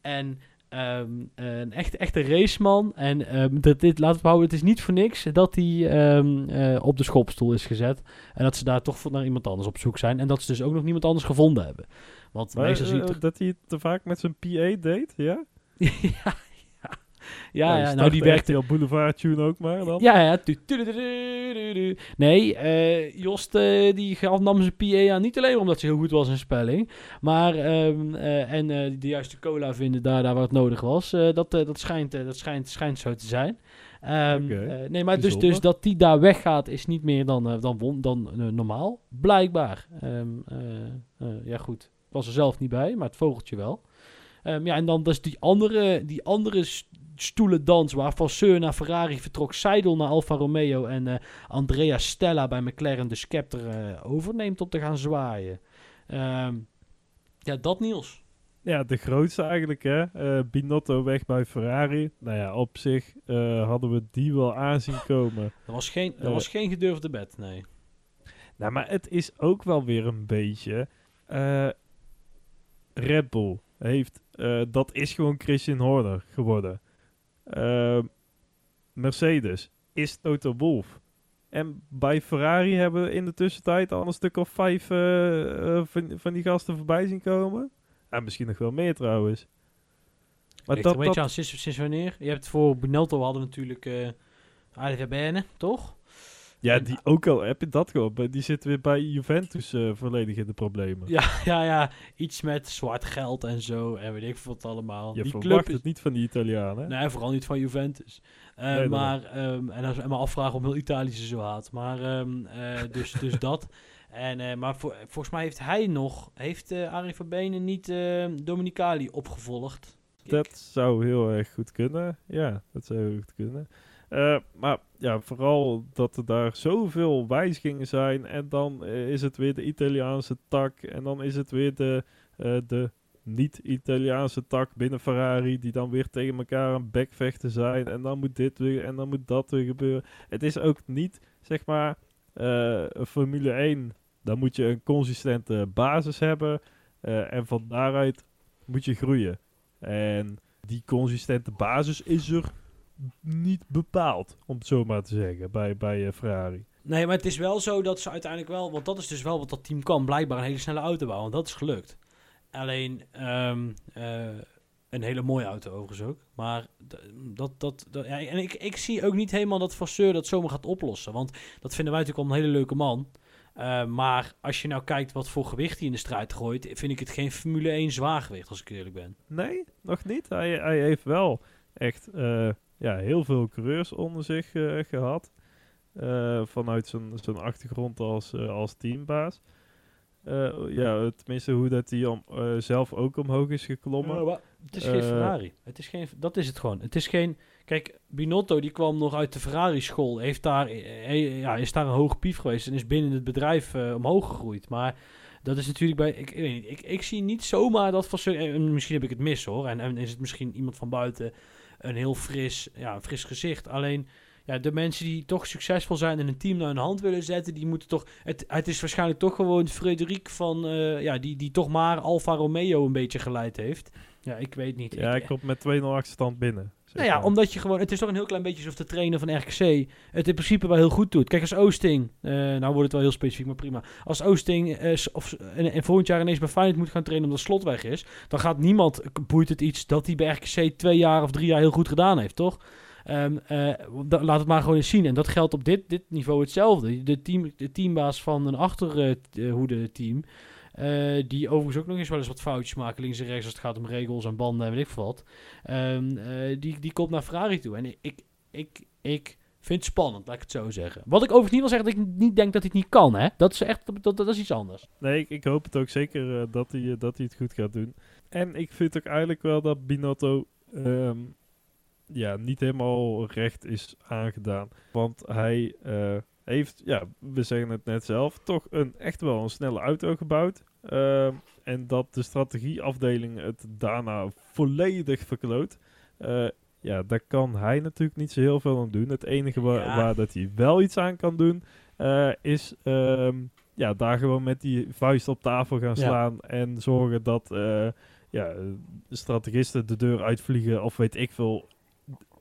En ehm, een echte, echte raceman. En ehm, dat dit, laten we houden, het is niet voor niks dat hij ehm, eh, op de schopstoel is gezet. En dat ze daar toch naar iemand anders op zoek zijn. En dat ze dus ook nog niemand anders gevonden hebben. Want Maar, meestal zie je eh, dat hij het te vaak met zijn PA deed, ja? ja, ja. Ja, nou die werkt werkte... heel Boulevard Tune ook maar dan. Ja, ja. tu- tu- tu-. Nee, eh Jost die gaf, nam zijn PA aan. Niet alleen omdat ze heel goed was in spelling. Maar, ehm, eh, en eh, de juiste cola vinden daar, daar waar het nodig was. Eh, dat, dat, schijnt, dat schijnt, schijnt zo te zijn. Ehm, eh, nee, maar dus, dus dat die daar weggaat is niet meer dan, dan, dan normaal. Blijkbaar. Eh, ja goed, was er zelf niet bij, maar het vogeltje wel. Ja, en dan dus die andere, die andere stoelendans waar Vasseur naar Ferrari vertrok, Seidel naar Alfa Romeo en eh, Andrea Stella bij McLaren de scepter eh, overneemt om te gaan zwaaien. Ehm, ja, dat Niels. Ja, de grootste eigenlijk, hè. Eh, Binotto weg bij Ferrari. Nou ja, op zich hadden we die wel aanzien komen. Dat was geen, dat was geen gedurfde bed, nee. Nou, maar het is ook wel weer een beetje... Red Bull heeft... dat is gewoon Christian Horner geworden. Eh, Mercedes is Toto Wolff. En bij Ferrari hebben we in de tussentijd al een stuk of vijf eh, eh, van, van die gasten voorbij zien komen. En misschien nog wel meer trouwens. Maar Ligt dat, een beetje dat, aan sinds, sinds wanneer. Je hebt voor Binotto hadden natuurlijk eh Arie Verberne, toch? Ja, die ook al, heb je dat? Bij- Die zit weer bij Juventus eh, volledig in de problemen. Ja, ja, ja. Iets met zwart geld en zo. En weet ik veel wat allemaal. je die verwacht club is, het niet van die Italianen. Nee, vooral niet van Juventus. Eh, Nee, maar, ehm, en als we me afvragen om heel Italië ze zo haat. Maar, ehm, eh, dus, dus dat. En, maar voor, volgens mij heeft hij nog, heeft Arie van Benen niet eh, Dominicali opgevolgd? Dat zou heel erg goed kunnen. Ja, dat zou heel goed kunnen. Eh, maar ja, vooral dat er daar zoveel wijzigingen zijn. En dan eh, is het weer de Italiaanse tak. En dan is het weer de, eh, de niet-Italiaanse tak binnen Ferrari. Die dan weer tegen elkaar aan bekvechten zijn. En dan moet dit weer en dan moet dat weer gebeuren. Het is ook niet, zeg maar, een Formule 1. Dan moet je een consistente basis hebben. en van daaruit moet je groeien. En die consistente basis is er niet bepaald, om het zo maar te zeggen, bij, bij eh, Ferrari. Nee, maar het is wel zo dat ze uiteindelijk wel, want dat is dus wel wat dat team kan, blijkbaar een hele snelle auto bouwen. Want dat is gelukt. Alleen ehm, eh, een hele mooie auto overigens ook. Maar dat, dat, dat ja, en ik, ik zie ook niet helemaal dat Vasseur dat zomaar gaat oplossen. Want dat vinden wij natuurlijk al een hele leuke man. Eh, maar als je nou kijkt wat voor gewicht hij in de strijd gooit, vind ik het geen Formule 1 zwaargewicht, als ik eerlijk ben. Nee, nog niet. Hij, hij heeft wel echt eh, ja, heel veel coureurs onder zich eh, gehad. Eh, vanuit zijn, zijn achtergrond als, eh, als teambaas. Ja, tenminste hoe dat hij om, zelf ook omhoog is geklommen. Ja, het is geen Ferrari. Het is geen, dat is het gewoon. Het is geen. Kijk, Binotto die kwam nog uit de Ferrari-school. Heeft daar, ja, is daar een hoge pief geweest en is binnen het bedrijf omhoog gegroeid. Maar dat is natuurlijk bij. Ik, ik, weet niet, ik, ik zie niet zomaar dat van. En misschien heb ik het mis hoor. En, en is het misschien iemand van buiten een heel fris, ja, een fris gezicht. Alleen. Ja, de mensen die toch succesvol zijn en een team naar hun hand willen zetten, die moeten toch. Het, het is waarschijnlijk toch gewoon Frederik van. eh, ja, die, die toch maar Alfa Romeo een beetje geleid heeft. Ja, ik weet niet. Ja, Ik- hij komt met 2-0 achterstand binnen. Nou ja, omdat je gewoon... Het is toch een heel klein beetje alsof de trainer van RKC het in principe wel heel goed doet. Kijk, als Oosting... eh, nou wordt het wel heel specifiek, maar prima. Als Oosting s- of, en, en volgend jaar ineens bij Feyenoord moet gaan trainen omdat Slot weg is... dan gaat niemand... boeit het iets dat hij bij RKC twee jaar of drie jaar heel goed gedaan heeft, toch? Ehm, eh, laat het maar gewoon eens zien. En dat geldt op dit, dit niveau hetzelfde. De, team, de teambaas van een achterhoede team... eh, die overigens ook nog eens wel eens wat foutjes maken links en rechts als het gaat om regels en banden en weet ik veel wat. Ehm, eh, die, die komt naar Ferrari toe. En ik, ik, ik vind het spannend, laat ik het zo zeggen. Wat ik overigens niet wil zeggen dat ik niet denk dat hij het niet kan, hè. Dat is echt, dat, dat is iets anders. Nee, ik, hoop het ook zeker eh, dat, hij, dat hij het goed gaat doen. En ik vind ook eigenlijk wel dat Binotto ehm, ja, niet helemaal recht is aangedaan. Want hij heeft, ja, we zeggen het net zelf, toch een, echt wel een snelle auto gebouwd. Ehm, en dat de strategieafdeling het daarna volledig verkloot. Eh, ja, daar kan hij natuurlijk niet zo heel veel aan doen. Het enige wa- Ja. waar dat hij wel iets aan kan doen, eh, is ehm, ja, daar gewoon met die vuist op tafel gaan Ja. slaan en zorgen dat eh, ja, de strategisten de deur uitvliegen of weet ik veel.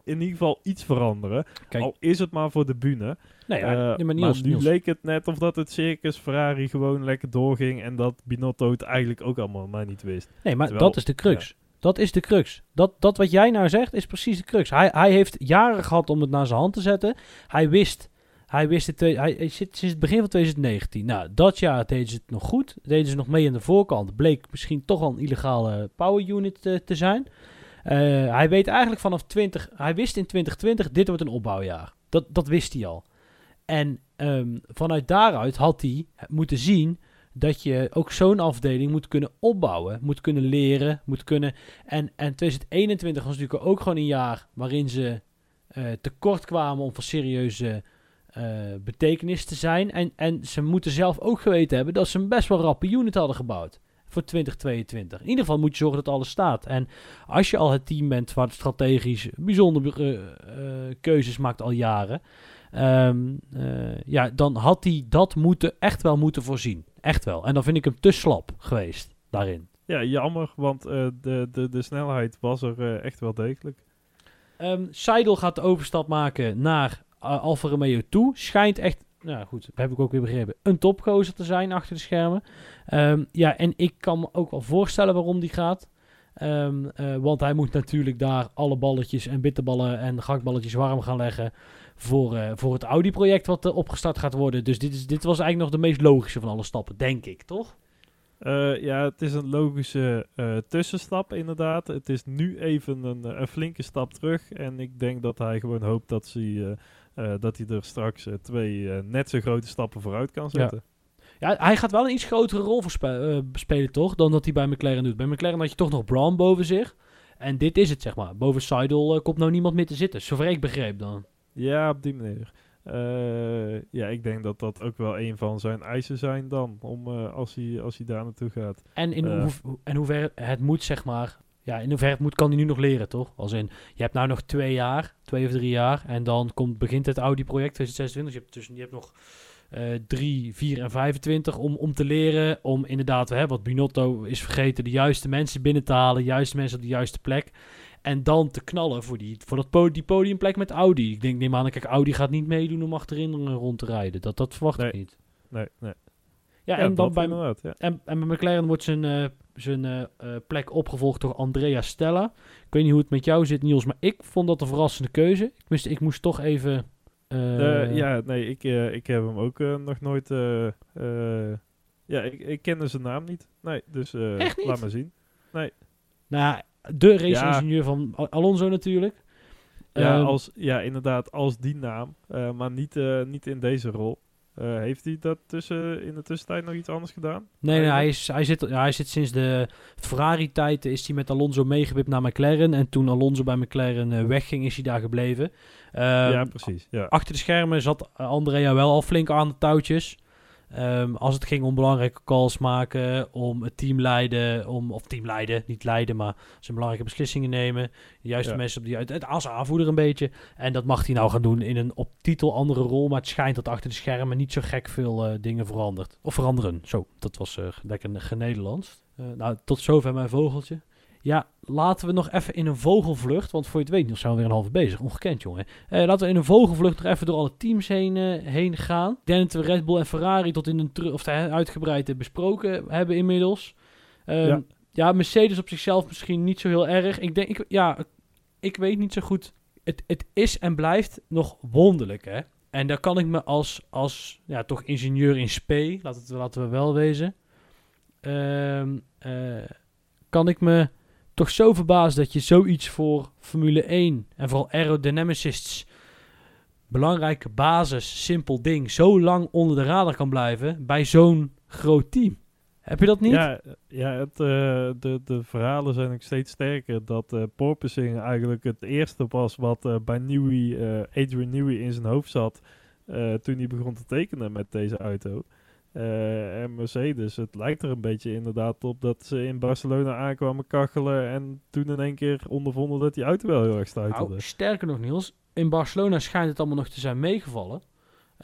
In ieder geval iets veranderen. Kijk, Al is het maar voor de bühne. nee, ja, Eh, maar Niels, nu Niels. leek het net of dat het circus Ferrari gewoon lekker doorging en dat Binotto het eigenlijk ook allemaal maar niet wist. Nee, maar Terwijl- dat is de crux. Dat is de crux. Dat, dat wat jij nou zegt is precies de crux. Hij, hij heeft jaren gehad om het naar zijn hand te zetten. Hij wist, hij wist het, hij, sinds het begin van 2019. Nou, dat jaar deden ze het nog goed. Deden ze nog mee aan de voorkant. Bleek misschien toch al een illegale power unit eh, te zijn. Eh, hij weet eigenlijk vanaf 20, hij wist in 2020, dit wordt een opbouwjaar. Dat, dat wist hij al. En ehm, vanuit daaruit had hij moeten zien dat je ook zo'n afdeling moet kunnen opbouwen, moet kunnen leren, moet kunnen. En, en 2021 was natuurlijk ook gewoon een jaar waarin ze eh, tekort kwamen om van serieuze eh, betekenis te zijn. En, en ze moeten zelf ook geweten hebben dat ze een best wel rappe unit hadden gebouwd voor 2022. In ieder geval moet je zorgen dat alles staat. En als je al het team bent waar strategisch bijzondere eh, eh, keuzes maakt al jaren, ehm, eh, ja, dan had hij dat moeten, echt wel moeten voorzien. Echt wel. En dan vind ik hem te slap geweest daarin. Ja, jammer, want de, de, de snelheid was er echt wel degelijk. Ehm Seidel gaat de overstap maken naar Alfa Romeo toe. Schijnt echt, nou goed, heb ik ook weer begrepen, een topgozer te zijn achter de schermen. Ehm, ja, en ik kan me ook wel voorstellen waarom die gaat. Ehm, eh, want hij moet natuurlijk daar alle balletjes en bitterballen en gehaktballetjes warm gaan leggen voor, eh, voor het Audi-project wat uh, opgestart gaat worden. Dus dit, is, dit was eigenlijk nog de meest logische van alle stappen, denk ik, toch? Uh, ja, het is een logische tussenstap inderdaad. Het is nu even een, een, flinke stap terug. En ik denk dat hij gewoon hoopt dat, ze, dat hij er straks twee net zo grote stappen vooruit kan zetten. Ja. ja hij gaat wel een iets grotere rol spe spelen, toch? Dan dat hij bij McLaren doet. Bij McLaren had je toch nog Brown boven zich. En dit is het, zeg maar. Boven Seidel komt nou niemand meer te zitten. Zover ik begreep dan. Ja, op die manier. Uh, ja, ik denk dat dat ook wel een van zijn eisen zijn dan, om, als, hij, als hij daar naartoe gaat. En in hoe, en hoever het moet, zeg maar, ja, in hoeverre moet, kan hij nu nog leren, toch? Als in, je hebt nou nog twee jaar, twee of drie jaar, en dan komt, begint het Audi-project 2026. Je hebt, dus, je hebt nog drie, vier en 25 om, om te leren, om inderdaad, hè, wat Binotto is vergeten, de juiste mensen binnen te halen, de juiste mensen op de juiste plek. En dan te knallen voor, die, voor dat die podiumplek met Audi. Ik denk, neem aan, kijk, Audi gaat niet meedoen om achterin rond te rijden. Dat, dat verwacht nee. ik niet. Nee, nee. Ja, en, dan bij, ja. en, en bij McLaren wordt zijn, uh, zijn uh, plek opgevolgd door Andrea Stella. Ik weet niet hoe het met jou zit, Niels, maar ik vond dat een verrassende keuze. Ik moest, ik moest toch even... Uh, ja, nee, ik, ik heb hem ook nog nooit... ja, ik, ik kende zijn naam niet. Nee, dus laat maar zien. Nee. Nou, de race-ingenieur ja. van Alonso natuurlijk. Ja, um, als, ja, inderdaad, als die naam. Maar niet, niet in deze rol. Uh, heeft hij dat tussen, in de tussentijd nog iets anders gedaan? Nee, nee hij, is, hij, zit, ja, hij zit sinds de Ferrari-tijd is hij met Alonso meegewipt naar McLaren. En toen Alonso bij McLaren wegging, is hij daar gebleven. Um, ja, precies. Ja. Achter de schermen zat Andrea wel al flink aan de touwtjes. Um, als het ging om belangrijke calls maken, om het team leiden, om, of team leiden, niet leiden, maar zijn belangrijke beslissingen nemen. De juiste ja. mensen op die uit, als aanvoerder een beetje. En dat mag hij nou gaan doen in een op titel andere rol, maar het schijnt dat achter de schermen niet zo gek veel uh, dingen verandert. Of veranderen. Zo, dat was uh, lekker genederlands. Uh, nou, tot zover mijn vogeltje. Ja, laten we nog even in een vogelvlucht, want voor je het weet nog zijn we weer een half bezig. Ongekend, jongen. Uh, laten we in een vogelvlucht nog even door alle teams heen, uh, heen gaan. Ik denk dat we Red Bull en Ferrari tot in een of uitgebreid besproken hebben inmiddels. Um, ja. ja. Mercedes op zichzelf misschien niet zo heel erg. Ik denk, ik, ja, ik weet niet zo goed. Het, het is en blijft nog wonderlijk, hè. En daar kan ik me als, als ja, toch ingenieur in spe, laten, het, laten we wel wezen, um, uh, kan ik me toch zo verbaasd dat je zoiets voor Formule 1 en vooral aerodynamicists belangrijke basis, simpel ding, zo lang onder de radar kan blijven bij zo'n groot team. Heb je dat niet? Ja, ja het, uh, de, de verhalen zijn ook steeds sterker dat uh, porpoising eigenlijk het eerste was wat uh, bij Newey, Adrian Newey in zijn hoofd zat toen hij begon te tekenen met deze auto. Uh, en Mercedes, het lijkt er een beetje inderdaad op dat ze in Barcelona aankwamen kachelen en toen in één keer ondervonden dat die auto wel heel erg stuiterde. Nou, sterker nog Niels, in Barcelona schijnt het allemaal nog te zijn meegevallen.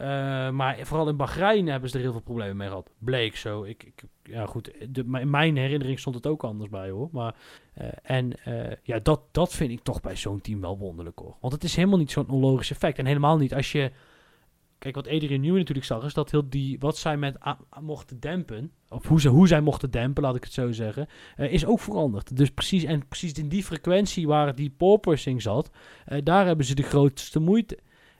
Uh, maar vooral in Bahrein hebben ze er heel veel problemen mee gehad. Bleek zo. Ik, ik ja goed, de, in mijn herinnering stond het ook anders bij hoor. Maar, uh, en ja, dat, dat vind ik toch bij zo'n team wel wonderlijk hoor. Want het is helemaal niet zo'n onlogisch effect. En helemaal niet als je Kijk, wat Adrian Newey natuurlijk zag, is dat heel die, wat zij met mochten dempen, of hoe, hoe zij mochten dempen, laat ik het zo zeggen, uh, is ook veranderd. Dus precies, en precies in die frequentie waar die porpoising zat, uh, daar hebben ze de grootste moeite.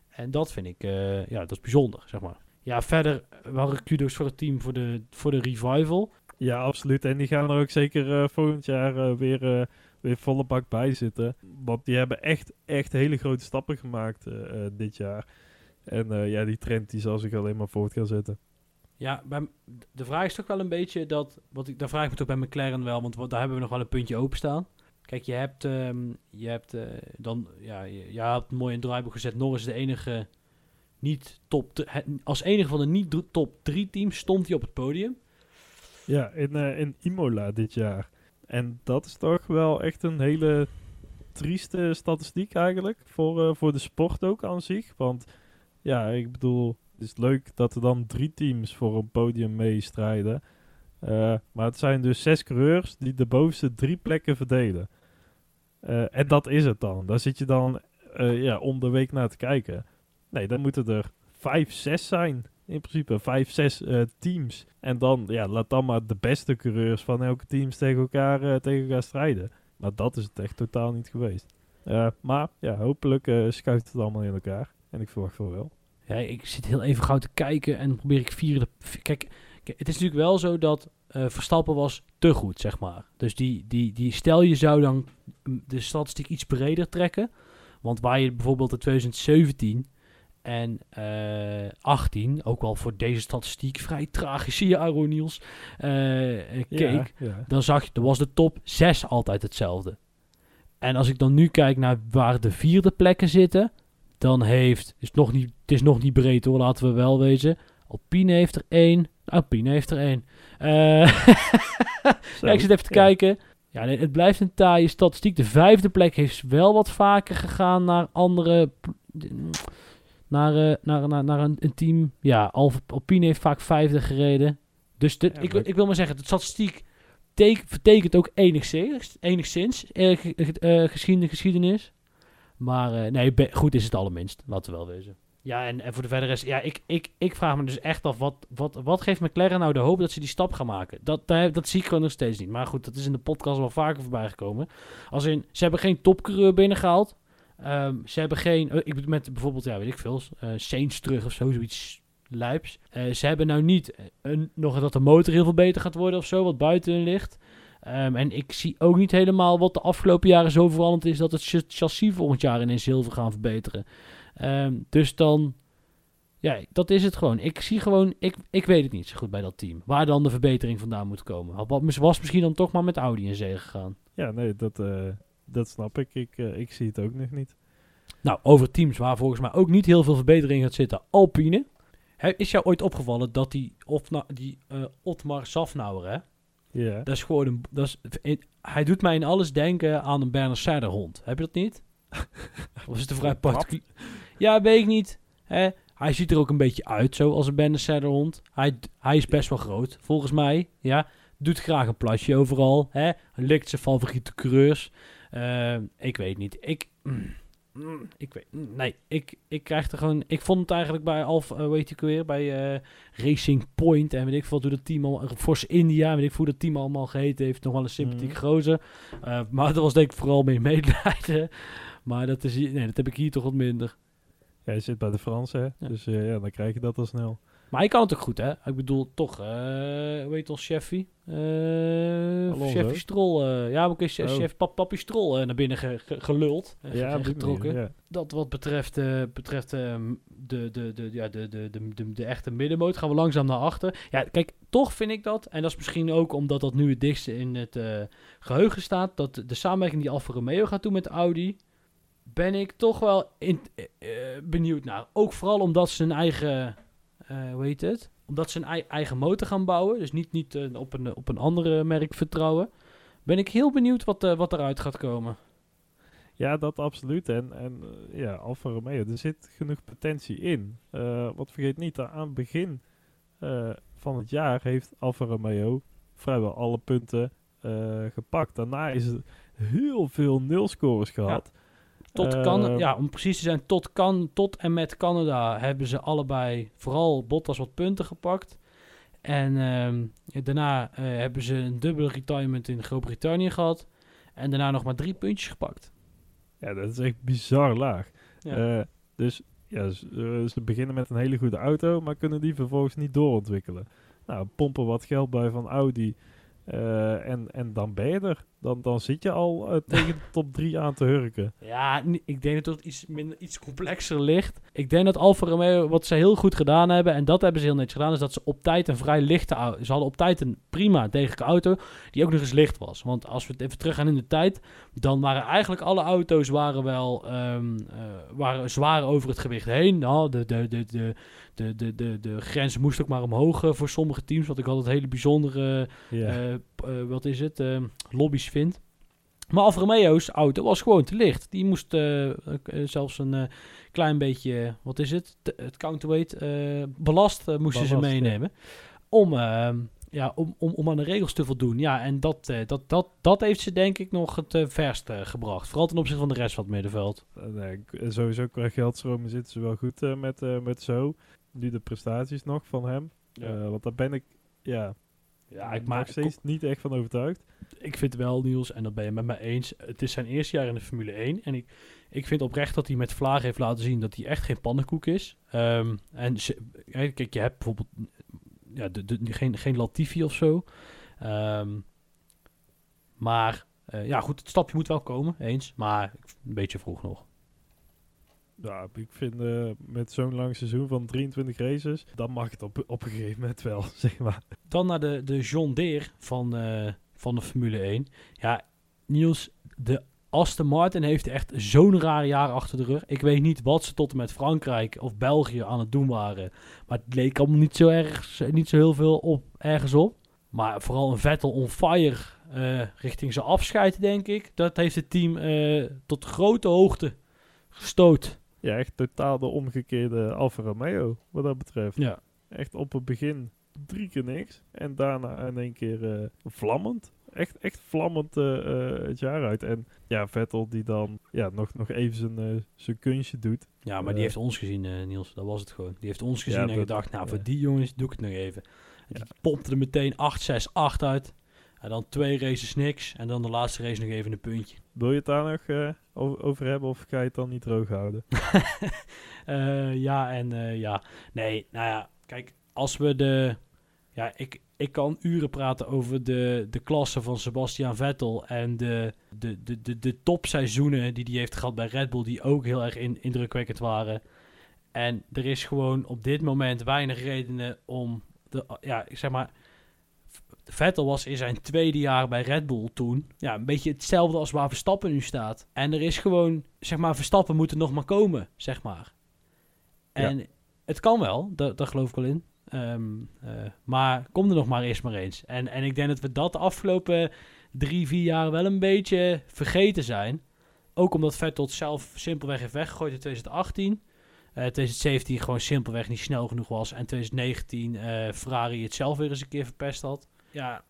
En dat vind ik, uh, ja, dat is bijzonder, zeg maar. Ja, verder waren kudos voor het team voor de, voor de revival. Ja, absoluut. En die gaan er ook zeker volgend jaar weer, weer volle bak bij zitten. Want die hebben echt, echt hele grote stappen gemaakt dit jaar. En uh, ja, die trend die zal zich alleen maar voort gaan zetten. Ja, bij, de vraag is toch wel een beetje dat, wat ik, daar vraag ik me toch bij McLaren wel, want daar hebben we nog wel een puntje openstaan. Kijk, je hebt, um, je hebt uh, dan, ja, je, je hebt mooi een draaiboek gezet. Norris de enige niet top, als enige van de niet top drie teams stond hij op het podium. Ja, in, uh, in Imola dit jaar. En dat is toch wel echt een hele trieste statistiek eigenlijk voor, uh, voor de sport ook aan zich. Want ja, ik bedoel, het is leuk dat er dan drie teams voor een podium meestrijden. Uh, maar het zijn dus zes coureurs die de bovenste drie plekken verdelen. Uh, en dat is het dan. Daar zit je dan uh, ja, om de week naar te kijken. Nee, dan moeten er vijf, zes zijn. In principe vijf, zes teams. En dan, ja, laat dan maar de beste coureurs van elke team tegen elkaar, tegen elkaar strijden. Maar dat is het echt totaal niet geweest. maar ja, hopelijk schuift het allemaal in elkaar. En ik verwacht wel wel. Ja, ik zit heel even gauw te kijken en probeer ik vierde. Kijk, kijk, het is natuurlijk wel zo dat eh, Verstappen was te goed, zeg maar. Dus die, die, die, stel je zou dan de statistiek iets breder trekken. Want waar je bijvoorbeeld in 2017 en eh 18, ook wel voor deze statistiek vrij tragische jaren, Niels, eh, keek, Ja, ja. dan zag je, er was de top 6 altijd hetzelfde. En als ik dan nu kijk naar waar de vierde plekken zitten, dan heeft, is nog niet, het is nog niet breed hoor, laten we wel wezen. Alpine heeft er één. Alpine heeft er één. Ja, ik zit even te ja. kijken. Ja, nee, het blijft een taaie statistiek. De vijfde plek heeft wel wat vaker gegaan naar andere... Naar, eh, naar, naar, naar een, een team. Ja, Alpine heeft vaak vijfde gereden. Dus dit, Ja, ik, ik wil maar zeggen, de statistiek tek- vertekent ook enigszins, enigszins geschiedenis, geschiedenis. Maar eh, nee, goed is het allerminst. Laten we wel wezen. Ja, en, en voor de verdere rest, ja, ik, ik, ik vraag me dus echt af, wat, wat, wat geeft McLaren nou de hoop dat ze die stap gaan maken? Dat, dat, zie ik gewoon nog steeds niet. Maar goed, dat is in de podcast wel vaker voorbij gekomen. Als in, ze hebben geen topcoureur binnengehaald. Ehm, ze hebben geen, eh, ik bedoel met bijvoorbeeld, ja, weet ik veel, eh Saints terug of zo, zoiets lijps. Ze hebben nou niet een, nog dat de motor heel veel beter gaat worden of zo, wat buiten hun ligt. Ehm, en ik zie ook niet helemaal wat de afgelopen jaren zo veranderd is dat het ch- chassis volgend jaar heel veel gaan verbeteren. Ehm, dus dan, ja, dat is het gewoon. Ik zie gewoon, ik, ik weet het niet zo goed bij dat team. Waar dan de verbetering vandaan moet komen. Wat was misschien dan toch maar met Audi in zee gegaan. Ja, nee, dat, eh, dat snap ik. Ik, eh, ik zie het ook nog niet. Nou, over teams waar volgens mij ook niet heel veel verbetering gaat zitten. Alpine. Is jou ooit opgevallen dat die, Otna, die eh, Otmar Safnauer, hè? Ja. Dat is gewoon een... Dat is, in- hij doet mij in alles denken aan een Berner Seider hond. Heb je dat niet? of is het een vrij particulier... Ja, weet ik niet. Hè? Hij ziet er ook een beetje uit, zo als een Berner Seider hond. Hij, hij is best wel groot, volgens mij. Ja, doet graag een plasje overal. Hè? Likt zijn favoriete coureurs. Eh, ik weet niet. Ik... mm, mm, ik weet... mm, Nee, ik, ik krijg er gewoon... Ik vond het eigenlijk bij Alf... eh, hoe heet die ook weer? Bij eh, Racing Point en weet ik veel hoe dat team al... Force India, weet ik veel hoe dat team allemaal geheten heeft. Nog wel een sympathieke gozer. Eh, maar dat was denk ik vooral mee medelijden. Maar dat, is, hier- nee, dat heb ik hier toch wat minder. Jij zit bij de Fransen, hè? Ja. Dus eh, ja, dan krijg je dat al snel. Maar hij kan het ook goed, hè? Ik bedoel, toch, eh hoe heet ons chefie? Eh Alonso. chefie Strol. eh, ja, ook eens Oh. chef pap, Papi Strol eh, naar binnen ge- ge- geluld. Ja, getrokken. manier, ja. Dat wat betreft, eh, betreft ehm, de, de, de, ja, de, de, de, de, de echte middenmoot gaan we langzaam naar achter. Ja, kijk, toch vind ik dat, en dat is misschien ook omdat dat nu het dichtste in het eh, geheugen staat, dat de samenwerking die Alfa Romeo gaat doen met Audi, ben ik toch wel in, eh, eh, benieuwd naar. Ook vooral omdat ze een eigen, eh hoe heet het? Omdat ze een ei- eigen motor gaan bouwen, dus niet, niet eh, op, een, op een andere merk vertrouwen. Ben ik heel benieuwd wat, eh, wat eruit gaat komen. Ja, dat absoluut. En, en eh, ja, Alfa Romeo, er zit genoeg potentie in. Eh wat vergeet niet, aan het begin eh, van het jaar heeft Alfa Romeo vrijwel alle punten eh, gepakt. Daarna is het heel veel nulscores gehad. Tot Eh, Can- ja, om precies te zijn, tot, kan, tot en met Canada hebben ze allebei vooral Bottas wat punten gepakt. En ehm, daarna eh, hebben ze een dubbele retirement in Groot-Brittannië gehad. En daarna nog maar drie puntjes gepakt. Ja, dat is echt bizar laag. Ja. Eh, dus ja, ze, ze beginnen met een hele goede auto, maar kunnen die vervolgens niet doorontwikkelen. Nou, pompen wat geld bij van Audi en, en dan ben je er. Dan, dan zit je al eh, tegen de top 3 aan te hurken. Ja, ik denk dat het iets, minder, iets complexer ligt. Ik denk dat Alfa Romeo, wat ze heel goed gedaan hebben, en dat hebben ze heel netjes gedaan, is dat ze op tijd een vrij lichte auto... Ze hadden op tijd een prima degelijke auto, die ook nog eens licht was. Want als we het even teruggaan in de tijd, dan waren eigenlijk alle auto's waren wel ehm, eh, waren zwaar over het gewicht heen. Nou, de, de, de, de, de, de, de, de grens moest ook maar omhoog eh, voor sommige teams, wat ik altijd hele bijzondere wat is het, eh, vindt. Maar Alfa Romeo's auto was gewoon te licht. Die moest eh, eh, zelfs een eh, klein beetje, wat is het, T- het counterweight, belast moesten ze ja. meenemen. Om, eh, ja, om, om, om aan de regels te voldoen. Ja, en dat, dat, dat, dat heeft ze denk ik nog het verst eh, gebracht. Vooral ten opzichte van de rest van het middenveld. Nee, sowieso qua geldstromen zitten ze wel goed met, met zo. Nu de prestaties nog van hem. Ja. Want daar ben ik, ja, Ja, ik ben maak nog steeds niet echt van overtuigd. ik vind wel, Niels, en dat ben je met mij eens. Het is zijn eerste jaar in de Formule 1. En ik, ik vind oprecht dat hij met Vlaag heeft laten zien dat hij echt geen pannenkoek is. Ehm, en kijk, je hebt bijvoorbeeld ja, de, de, geen, geen Latifi of zo. Ehm, maar eh, ja, goed, het stapje moet wel komen, eens. Maar een beetje vroeg nog. Ja, ik vind eh, met zo'n lang seizoen van 23 races, dan mag het op, op een gegeven moment wel, zeg maar. Dan naar de, de John Deere van, eh, van de Formule 1. Ja, Niels, de Aston Martin heeft echt zo'n raar jaar achter de rug. Ik weet niet wat ze tot en met Frankrijk of België aan het doen waren. Maar het leek allemaal niet zo, erg, niet zo heel veel op, ergens op. Maar vooral een Vettel on fire eh, richting zijn afscheid, denk ik. Dat heeft het team tot grote hoogte gestoot. Ja, echt totaal de omgekeerde Alfa Romeo, wat dat betreft. Ja. Echt op het begin drie keer niks. En daarna in één keer eh, vlammend. Echt, echt vlammend eh, eh, het jaar uit. En ja, Vettel die dan ja, nog, nog even zijn, zijn kunstje doet. Ja, maar die heeft ons gezien, Niels. Dat was het gewoon. Die heeft ons Ja, gezien en dat- gedacht, nou, ja. voor die jongens doe ik het nog even. En. Die pompte er meteen 8, 6, 8 uit. En dan twee races niks. En dan de laatste race nog even een puntje. Wil je het daar nog eh, over, hebben of ga je het dan niet droog houden? Eh, ja en eh, ja. Nee, nou ja, kijk, als we de... Ja, ik, ik kan uren praten over de, de klasse van Sebastian Vettel en de, de, de, de, de topseizoenen die hij heeft gehad bij Red Bull, die ook heel erg in, indrukwekkend waren. En er is gewoon op dit moment weinig redenen om, de, ja, ik zeg maar, Vettel was in zijn tweede jaar bij Red Bull toen, ja, een beetje hetzelfde als waar Verstappen nu staat. En er is gewoon, zeg maar, Verstappen moet er nog maar komen, zeg maar. En het kan wel, dat, daar geloof ik wel in. Ehm, eh, maar kom er nog maar eerst maar eens. En, en ik denk dat we dat de afgelopen drie, vier jaar wel een beetje vergeten zijn. Ook omdat Vettel het zelf simpelweg heeft weggegooid in 2018. Eh 2017 gewoon simpelweg niet snel genoeg was. En 2019 eh, Ferrari het zelf weer eens een keer verpest had. Ja,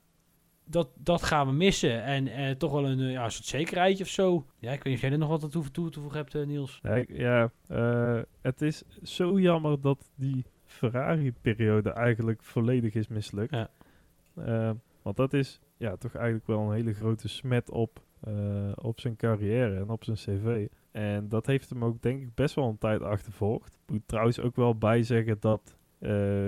dat, dat gaan we missen. En eh, toch wel een, eh, ja, een soort zekerheidje of zo. Ja, ik weet niet of jij er nog wat aan toe, toe te voegen hebt, eh, Niels. Ja, ja het is zo jammer dat die Ferrari-periode eigenlijk volledig is mislukt. Ja. Want dat is ja, toch eigenlijk wel een hele grote smet op, op zijn carrière en op zijn cv. En dat heeft hem ook denk ik best wel een tijd achtervolgd. Ik moet trouwens ook wel bijzeggen dat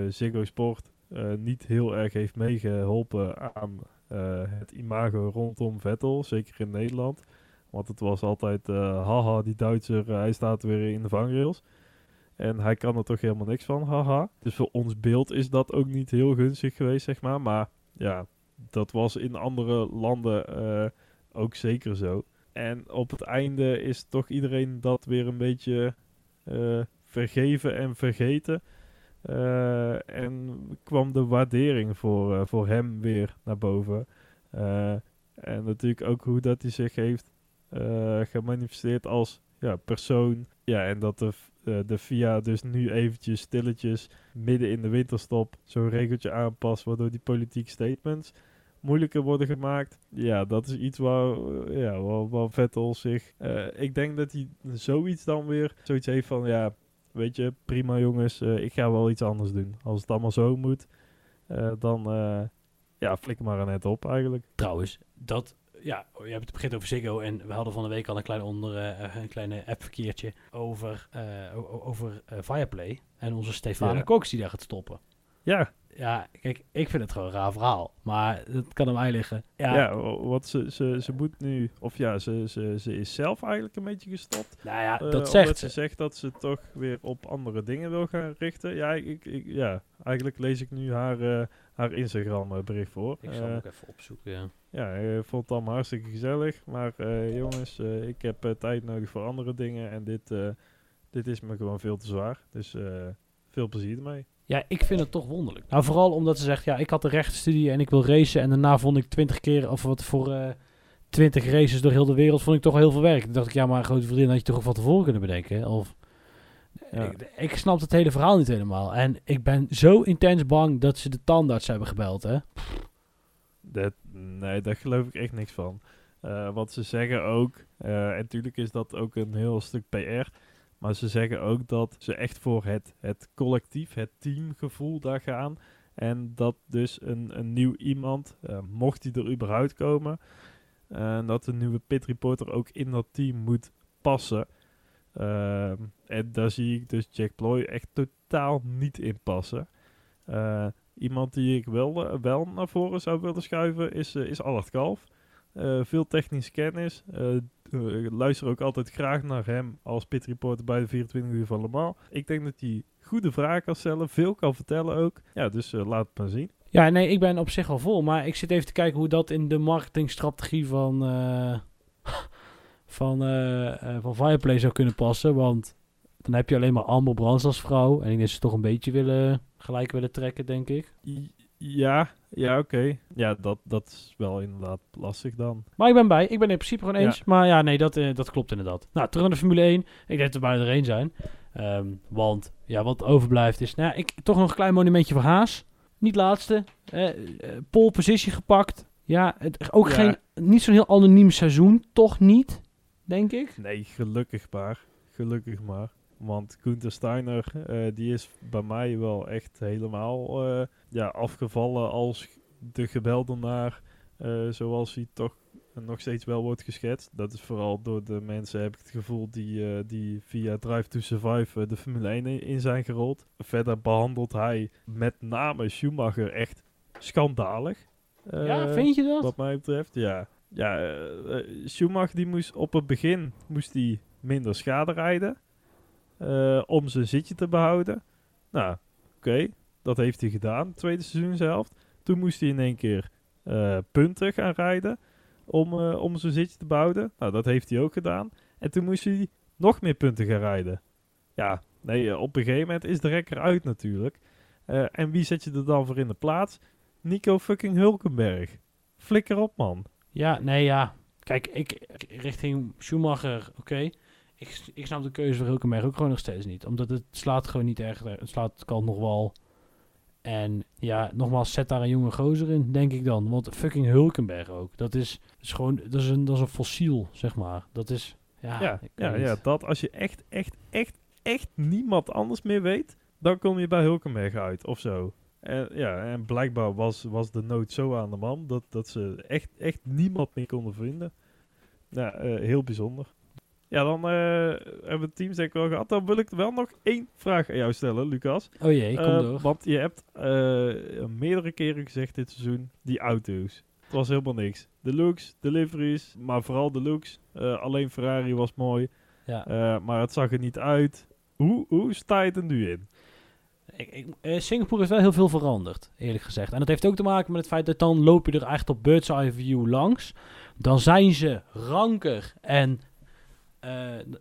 Ziggo Sport eh, niet heel erg heeft meegeholpen aan eh, het imago rondom Vettel, zeker in Nederland. Want het was altijd, eh, haha, die Duitser, hij staat weer in de vangrails. En hij kan er toch helemaal niks van, haha. Dus voor ons beeld is dat ook niet heel gunstig geweest, zeg maar. Maar ja, dat was in andere landen ook zeker zo. En op het einde is toch iedereen dat weer een beetje vergeven en vergeten. Eh, en kwam de waardering voor, eh, voor hem weer naar boven. Eh, en natuurlijk ook hoe dat hij zich heeft gemanifesteerd als ja, persoon. Ja, en dat de, de FIA dus nu eventjes stilletjes midden in de winterstop zo'n regeltje aanpast, waardoor die politieke statements moeilijker worden gemaakt. Ja, dat is iets waar, ja, waar, waar zich... ik denk dat hij zoiets dan weer zoiets heeft van, ja, weet je, prima jongens, eh, ik ga wel iets anders doen. Als het allemaal zo moet, eh, dan eh, ja, flikker maar net op eigenlijk. Trouwens, dat, ja, je hebt het begint over Ziggo en we hadden van de week al een klein onder, een kleine appverkeertje over, over Fireplay en onze Stefano Ja. Cox die daar gaat stoppen. Ja, Ja, kijk, ik vind het gewoon een raar verhaal, maar dat kan aan mij liggen. Ja, ja, ze, ze, ze moet nu, of ja, ze, ze, ze is zelf eigenlijk een beetje gestopt. nou ja, Eh, dat zegt ze ze. zegt dat ze toch weer op andere dingen wil gaan richten. Ja, ik, ik, ja eigenlijk lees ik nu haar, eh, haar Instagram bericht voor. Ik zal Eh, hem ook even opzoeken, ja. ja, ik vond het allemaal hartstikke gezellig. Maar jongens, ik heb tijd nodig voor andere dingen. En dit, dit is me gewoon veel te zwaar. Dus veel plezier ermee. Ja, ik vind het toch wonderlijk. Nou, vooral omdat ze zegt, ja, ik had de rechtenstudie en ik wil racen. En daarna vond ik 20 keer, of wat voor eh 20 races door heel de wereld, vond ik toch wel heel veel werk. Toen dacht ik, ja, maar grote vriendin had je toch van tevoren kunnen bedenken. hè? Of, Ja. ik, ik snap het hele verhaal niet helemaal. En ik ben zo intens bang dat ze de tandarts hebben gebeld, hè. Dat, nee, daar geloof ik echt niks van. Eh, wat ze zeggen ook, eh, en natuurlijk is dat ook een heel stuk PR, maar ze zeggen ook dat ze echt voor het, het collectief, het teamgevoel daar gaan. En dat dus een, een nieuw iemand, eh, mocht hij er überhaupt komen, en dat de nieuwe pit reporter ook in dat team moet passen. Ehm, en daar zie ik dus Jack Ploy echt totaal niet in passen. Eh, iemand die ik wel, eh, wel naar voren zou willen schuiven is, is Allard Kalf. veel technische kennis. Ik luister ook altijd graag naar hem als pit reporter bij de 24 uur van Le Mans. Ik denk dat hij goede vragen kan stellen, veel kan vertellen ook. Ja, dus laat het maar zien. Ja, nee, ik ben op zich al vol. Maar ik zit even te kijken hoe dat in de marketingstrategie van, uh, van, uh, van Fireplay zou kunnen passen. Want dan heb je alleen maar Amber Brands als vrouw. En ik denk dat ze toch een beetje willen, gelijk willen trekken, denk ik. Ja, ja, oké. Ja, dat, dat is wel inderdaad lastig dan. Maar ik ben bij. Ik ben in principe gewoon eens. Maar ja, nee, dat, dat klopt inderdaad. Nou, terug naar de Formule 1. Ik denk dat we bijna er één zijn. Um, want ja, wat overblijft is... Nou, ik, toch nog een klein monumentje voor Haas. Niet laatste. Uh, pole position gepakt. Ja, het, ook geen, niet zo'n heel anoniem seizoen. Toch niet, denk ik. Nee, gelukkig maar. Gelukkig maar. Want Gunther Steiner, uh, die is bij mij wel echt helemaal uh, ja, afgevallen als de geweldenaar. Uh, zoals hij toch nog steeds wel wordt geschetst. Dat is vooral door de mensen, heb ik het gevoel, die, die via Drive to Survive de Formule 1 in zijn gerold. Verder behandelt hij met name Schumacher echt schandalig. Ja, vind je dat? Wat mij betreft, ja. Ja, Schumacher die moest op het begin moest hij minder schade rijden. Om zijn zitje te behouden. Nou, oké. dat heeft hij gedaan, tweede seizoen zelf. Toen moest hij in één keer punten gaan rijden om, uh, om zijn zitje te bouwen. Nou, dat heeft hij ook gedaan. En toen moest hij nog meer punten gaan rijden. Ja, nee, eh, op een gegeven moment is de rekker uit natuurlijk. En wie zet je er dan voor in de plaats? Nico fucking Hulkenberg. Flikker op, man. Ja, nee, ja. Kijk, ik richting Schumacher, oké. Ik, ik snap de keuze voor Hulkenberg ook gewoon nog steeds niet. Omdat het slaat gewoon niet erg. Het slaat kan nog wel en ja, nogmaals, zet daar een jonge gozer in, denk ik dan. Want fucking Hulkenberg ook. Dat is, is gewoon, dat is, een, dat is een fossiel, zeg maar. Dat is, ja, ja, ja, ja, dat als je echt, echt, echt, echt niemand anders meer weet, dan kom je bij Hulkenberg uit of zo. En, ja, en blijkbaar was, was de nood zo aan de man dat, dat ze echt, echt niemand meer konden vinden. Ja, uh, heel bijzonder. Ja, dan uh, hebben we het team zeker wel gehad. Dan wil ik wel nog één vraag aan jou stellen, Lucas. Oh jee, kom uh, door. Want je hebt uh, meerdere keren gezegd dit seizoen, die auto's. Het was helemaal niks. De looks, de liveries, maar vooral de looks. alleen Ferrari was mooi. Ja. maar het zag er niet uit. Hoe, hoe sta je er nu in? Ik, ik, Singapore heeft wel heel veel veranderd, eerlijk gezegd. En dat heeft ook te maken met het feit dat dan loop je er echt op bird's eye view langs. Dan zijn ze ranker en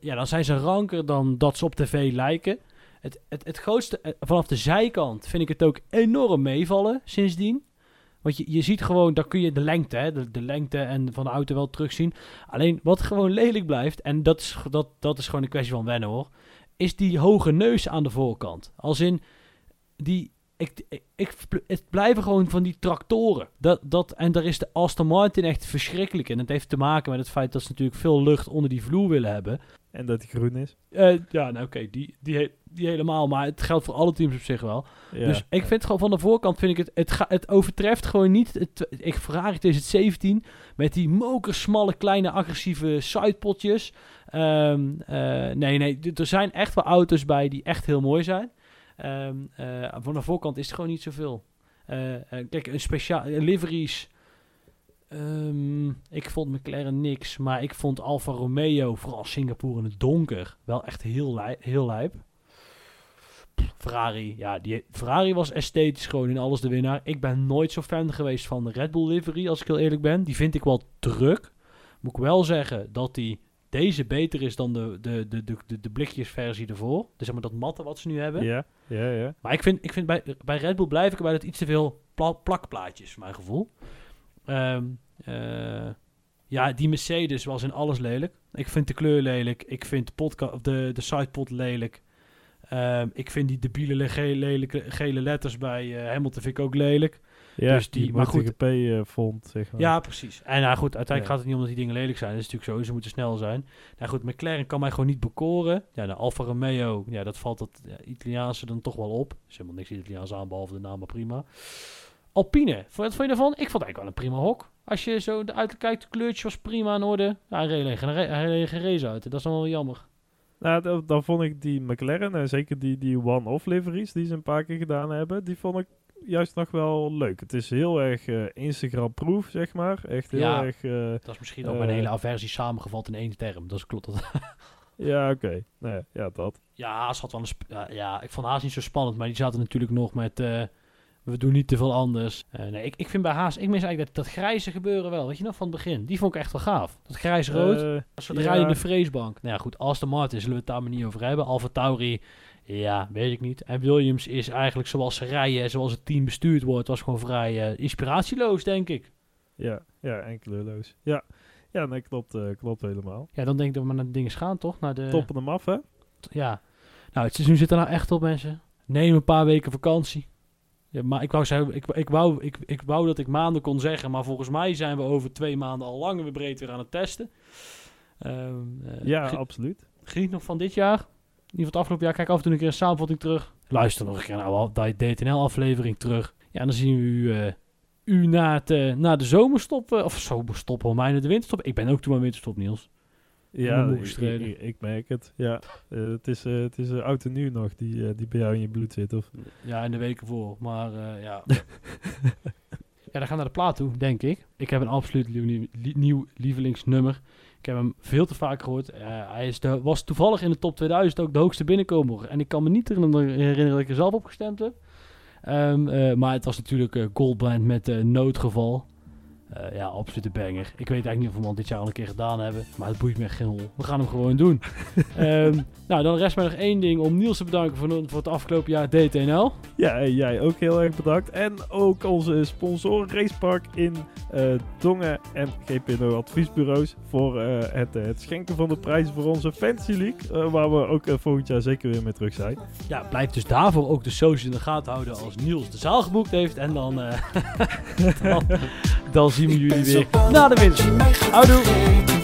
ja, dan zijn ze ranker dan dat ze op tv lijken. Het, het, het grootste, eh, vanaf de zijkant vind ik het ook enorm meevallen sindsdien. Want je, je ziet gewoon, daar kun je de lengte, hè, de, de lengte en van de auto wel terugzien. Alleen wat gewoon lelijk blijft, en dat is, dat, dat is gewoon een kwestie van wennen hoor, is die hoge neus aan de voorkant. Als in, die, ik, ik, het blijven gewoon van die tractoren. Dat, dat, en daar is de Aston Martin echt verschrikkelijk in. Het heeft te maken met het feit dat ze natuurlijk veel lucht onder die vloer willen hebben. En dat die groen is. Uh, ja, nou oké, die, die, die helemaal. Maar het geldt voor alle teams op zich wel. Ja. Dus ik vind gewoon van de voorkant, vind ik het, het, ga, het overtreft gewoon niet. Het, ik Ferrari 2017 met die mokersmalle kleine agressieve sidepotjes. Um, uh, nee, nee, er zijn echt wel auto's bij die echt heel mooi zijn. Um, van de voorkant is het gewoon niet zoveel. Uh, uh, kijk, een speciaal liveries. Um, ik vond McLaren niks, maar ik vond Alfa Romeo, vooral Singapore in het donker, wel echt heel, heel lijp. Ferrari, ja, die, Ferrari was esthetisch gewoon in alles de winnaar. Ik ben nooit zo fan geweest van de Red Bull livery, als ik heel eerlijk ben. Die vind ik wel druk. Moet ik wel zeggen dat die deze beter is dan de, de, de, de, de, blikjesversie ervoor. Dus zeg maar dat matte wat ze nu hebben. Ja, ja, ja. Maar ik vind, ik vind bij, bij Red Bull blijf ik erbij dat iets te veel pla plakplaatjes, voor mijn gevoel. Um, uh, ja, die Mercedes was in alles lelijk. Ik vind de kleur lelijk. Ik vind de, podcast, de, de sidepod lelijk. Um, ik vind die debiele gele, gele letters bij uh, Hamilton vind ik ook lelijk. Ja, Dus die- die maar goed. Eh, vond, zeg maar. Ja, precies. En nou goed, uiteindelijk gaat het niet om dat die dingen lelijk zijn. Dat is natuurlijk zo, ze moeten snel zijn. Nou goed, McLaren kan mij gewoon niet bekoren. Ja, de Alfa Romeo, ja, dat valt dat ja, Italiaanse dan toch wel op. Er is helemaal niks Italiaans aan, behalve de naam, maar prima. Alpine, wat vond je daarvan? Ik vond eigenlijk wel een prima hok. Als je zo de uiterlijk kijkt, de kleurtje was prima in orde. Ja, hij reed alleen geen race uit. Dat is dan wel jammer. Nou, dan, dan vond ik die McLaren en zeker die, die one-off liveries die ze een paar keer gedaan hebben, die vond ik juist nog wel leuk. Het is heel erg eh, Instagram-proof, zeg maar. Echt heel Ja. erg... eh, Dat is misschien ook mijn Eh. hele aversie samengevat in één term. Dat is klopt. Ja, oké. Nee, ja, dat. Ja, Haas had wel een ja, ik vond Haas niet zo spannend, maar die zaten natuurlijk nog met... we doen niet te veel anders. Nee, ik, ik vind bij Haas, ik mis eigenlijk dat, dat grijze gebeuren wel. Weet je nog, van het begin. Die vond ik echt wel gaaf. Dat grijs-rood, Eh, zodra ja. je de vreesbank. Nou ja, goed, Aston Martin zullen we het daar maar niet over hebben. Alfa Tauri, ja, weet ik niet. En Williams is eigenlijk zoals ze rijden, en zoals het team bestuurd wordt, was gewoon vrij eh, inspiratieloos, denk ik. ja, ja, en kleurloos. Ja, ja nee, klopt, eh, klopt helemaal. Ja, dan denk ik dat we naar de dingen gaan, toch? Naar de, Toppen hem af, hè? Ja. Nou, het seizoen zit er nou echt op, mensen. Neem een paar weken vakantie. Ja, maar ik wou, zeggen, ik, ik, wou, ik, ik wou dat ik maanden kon zeggen, maar volgens mij zijn we over twee maanden al lang weer breed weer aan het testen. Ehm, eh, Ja, absoluut. geniet nog van dit jaar. In ieder geval het afgelopen jaar. Kijk af en toe een keer een samenvatting terug. Luister nog een keer naar de DTNL-aflevering terug. Ja, dan zien we u, eh, u na, het, eh, na de zomerstop, eh, of zomerstop, al mij de winterstop. Ik ben ook toe aan winterstop, Niels. Ja, ik, ik, ik merk het. Ja, het is, eh, het is eh, oud en nieuw nog die, die bij jou in je bloed zit. Of? Ja, in de weken voor. Maar ja. ja, dan gaan we naar de plaat toe, denk ik. Ik heb een absoluut nieuw lievelingsnummer. Ik heb hem veel te vaak gehoord. Eh, hij is de, was toevallig in de top 2000 ook de hoogste binnenkomer. En ik kan me niet herinneren, dat ik er zelf op gestemd heb. Ehm, eh, maar het was natuurlijk Goldband met Noodgeval. Eh, ja, absolute banger. Ik weet eigenlijk niet of we hem dit jaar al een keer gedaan hebben. Maar het boeit me geen hol. We gaan hem gewoon doen. Ehm, nou, dan rest mij nog één ding om Niels te bedanken voor, voor het afgelopen jaar DTNL. Ja, jij ook heel erg bedankt. En ook onze sponsoren Racepark in eh, Dongen en GPNO Adviesbureaus voor eh, het, het schenken van de prijzen voor onze Fantasy League. waar we ook volgend jaar zeker weer mee terug zijn. Ja, blijf dus daarvoor ook de socials in de gaten houden als Niels de zaal geboekt heeft. En dan, dan, dan zien we jullie weer na de winter. Houdoe.